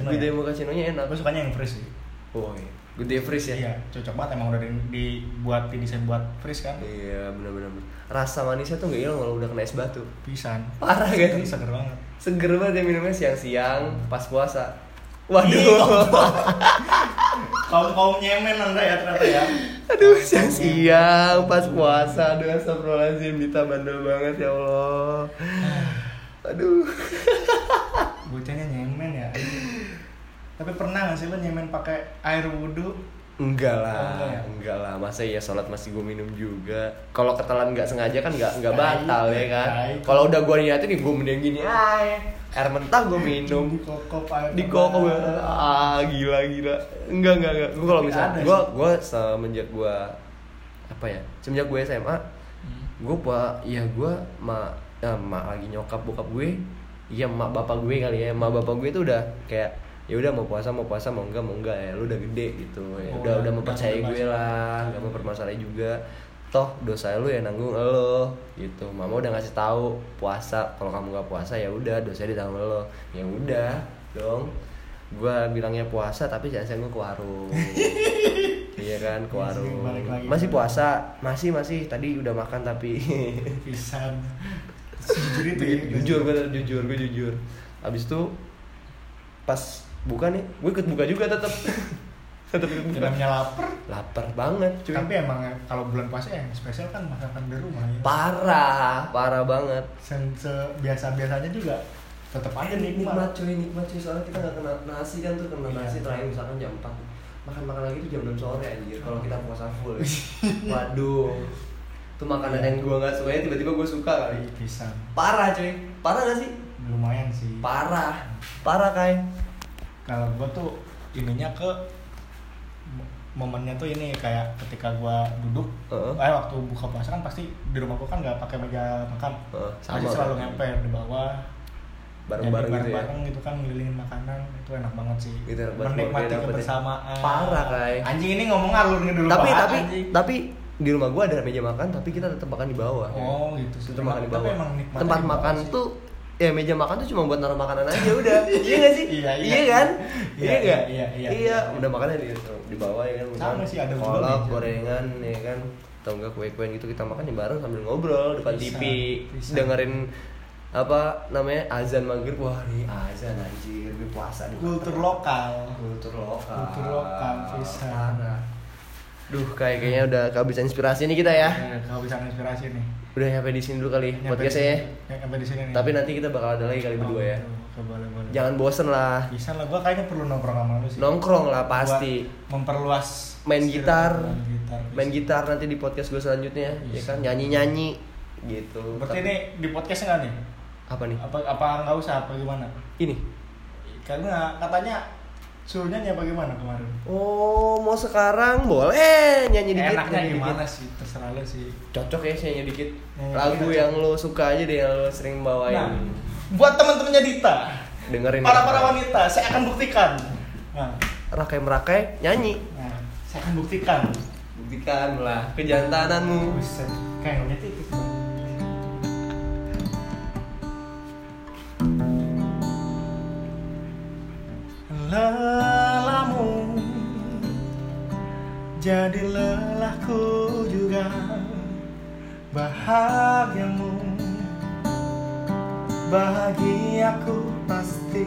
good day ya? mochaccino-nya enak Aku sukanya yang fresh sih. oh iya. good day freeze ya Iya, cocok banget emang udah di- dibuat didesain buat fresh kan. iya benar-benar rasa manisnya tuh gak hilang kalau udah kena es batu Pisan. Parah kan? Seger banget. seger banget ya minumnya siang-siang pas puasa waduh kaum kaum nyemen anda ya ternyata ya Aduh, siang-siang pas puasa. Aduh, astagfirullahaladzim. Dita bandel banget ya Allah. Aduh. bocahnya nyemen ya tapi pernah gak sih lo nyemen pakai air wudhu Enggak Oh, lah, enggak ya? enggak lah. Masa ya sholat masih gue minum juga. Kalau ketelan nggak sengaja kan nggak nggak batal ya kan. Kalau udah gue niatin nih gue mending gini aja. Air mentah gue minum. di kokop air di koko pernah. ah gila gila enggak enggak enggak gue kalau misalnya gue gue semenjak gue apa ya semenjak gue SMA Hmm. gue pak ya gue ma ya, mak lagi nyokap bokap gue iya mak bapak gue kali ya mak bapak gue tuh udah kayak ya udah mau puasa mau puasa mau enggak mau enggak ya lu udah gede gitu. Ya Oh, udah udah- mempercayai gue lah nggak mau permasalahan juga. Toh dosa lu ya nanggung lo gitu. Mama udah ngasih tahu puasa kalau kamu nggak puasa ya udah dosa ditanggung lo. Ya udah dong. Gua bilangnya puasa tapi jangan gue ke warung. Iya kan ke Iya warung. masih puasa? Masih masih. Tadi udah makan tapi pisan. Jujur itu ya jujur gue jujur gue jujur. Abis itu pas buka nih gue ikut buka juga tetap tetap ikut buka. Namanya lapar? Lapar banget cuy. Tapi emang kalau bulan puasa yang spesial kan masakan di rumah ya. Parah parah banget. Biasa biasanya juga tetap aja nikmat. nikmat cuy nikmat cuy. Soalnya kita nggak kena nasi kan tuh kena Iya. nasi terakhir misalkan jam 4 makan makan lagi tuh jam 6 sore anjir kalau kita puasa full. Ya. waduh. Itu makanan Iya. yang gua nggak suka tiba-tiba gua suka kali. Pisang. Parah cuy. Parah gak sih? Lumayan sih. Parah. Parah kai kalau gua tuh ininya ke mo- momennya tuh ini kayak ketika gua duduk Heeh. eh waktu buka puasa kan pasti di rumah gua kan nggak pakai meja makan pasti sama selalu kan. ngemper di bawah bareng-bareng gitu ya bareng gitu kan ngelilingin makanan itu enak banget sih Gitu, menikmati ya. kebersamaan Parah, Kai. anjing ini ngomong ngalur ngidul tapi banget, tapi anjing. tapi di rumah gua ada meja makan tapi kita tetap makan di bawah oh gitu sih tetap makan di bawah tempat makan sih. tuh ya meja makan tuh cuma buat naruh makanan aja udah. Iya gak sih? Iya, iya. kan? Iya, iya nggak? iya, iya, iya iya. udah makannya di di bawah ya kan? Sama sih, ada kolak gorengan ya kan? Atau enggak kue-kuen gitu kita makan ya bareng sambil ngobrol depan Bisa, TV bisa. dengerin apa namanya azan maghrib. Wah nih azan anjir ini puasa nih kultur lokal. Kultur lokal. Kultur lokal, bisa. Duh, kayak kayaknya udah kehabisan inspirasi nih kita ya. Ya, kalau bisa inspirasi nih Udah nyampe di sini dulu kali Nyampe podcastnya ya. Ya, nyampe di sini nih Tapi nanti kita bakal ada lagi kali berdua ya. Oh, gitu. boleh boleh Jangan bosen lah. bisa lah gua kayaknya perlu nongkrong sama lu sih Nongkrong lah Buat pasti. memperluas Main gitar. main gitar Main gitar nanti di podcast gue selanjutnya, ya Bisa. kan nyanyi-nyanyi gitu. berarti Tapi- ini di podcast enggak nih apa nih? apa apa nggak usah apa gimana Ini. karena katanya suruh nyanyi apa gimana kemarin Oh, mau sekarang boleh nyanyi dikit. enaknya nyanyi dikit. gimana sih terserah lu sih Cocok ya sih nyanyi dikit. Nyanyi Lagu dikit. yang lo suka aja deh yang lo sering bawain. nah buat teman-temannya Dita Dengerin. para para wanita saya akan buktikan nah, Rakai-merakai nyanyi. nah saya akan buktikan Buktikan lah kejantananmu. Buset, kayak ngeliat titik Lelahmu. Jadi lelahku juga bahagiamu. Bahagiaku pasti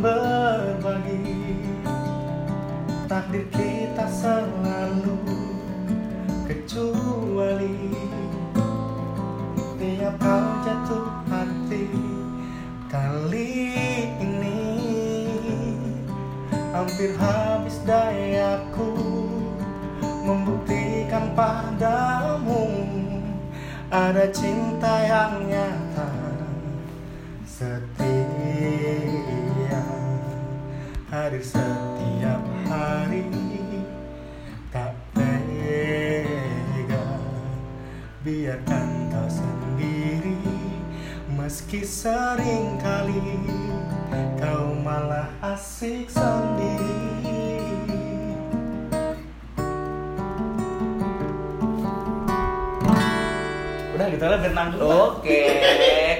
berbagi. Takdir kita selalu kecuali tiap kau hampir habis dayaku membuktikan padamu ada cinta yang nyata. Setia hadir setiap hari tak tega. Biarkan kau sendiri meski sering kali kau malah asik sendiri udah gitu lah lah. Oke,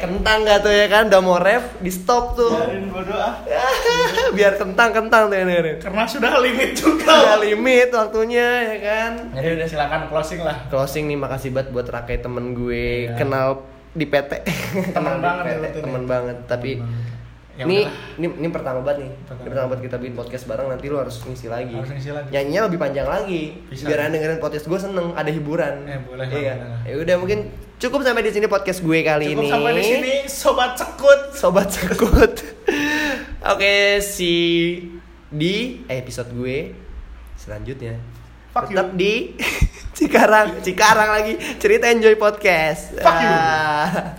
kentang gak tuh ya kan? Udah mau ref, di stop tuh. biarin bodo ah Biar kentang-kentang tuh ini. karena sudah limit juga limit waktunya ya kan. jadi udah silakan closing lah Closing nih makasih banget buat rakai temen gue Iya. kenal di PT. Di banget PT, temen banget. Tapi Temen banget. Ya ini, ini ini pertama banget nih. Pertama. Ini pertama banget kita bikin podcast bareng nanti lu harus ngisi lagi. Harus ngisi lagi. Nyanyinya lebih panjang lagi. Bisa. Biar dengerin podcast gue seneng, ada hiburan. Eh, boleh Iya. Ya udah mungkin cukup sampai di sini podcast gue kali Cukup ini. sampai di sini sobat cekut. Sobat sekut. Oke, si di episode gue selanjutnya. Fuck you. Tetap di Cikarang, Cikarang lagi. Cerita Enjoy Podcast. Fuck you. Ah.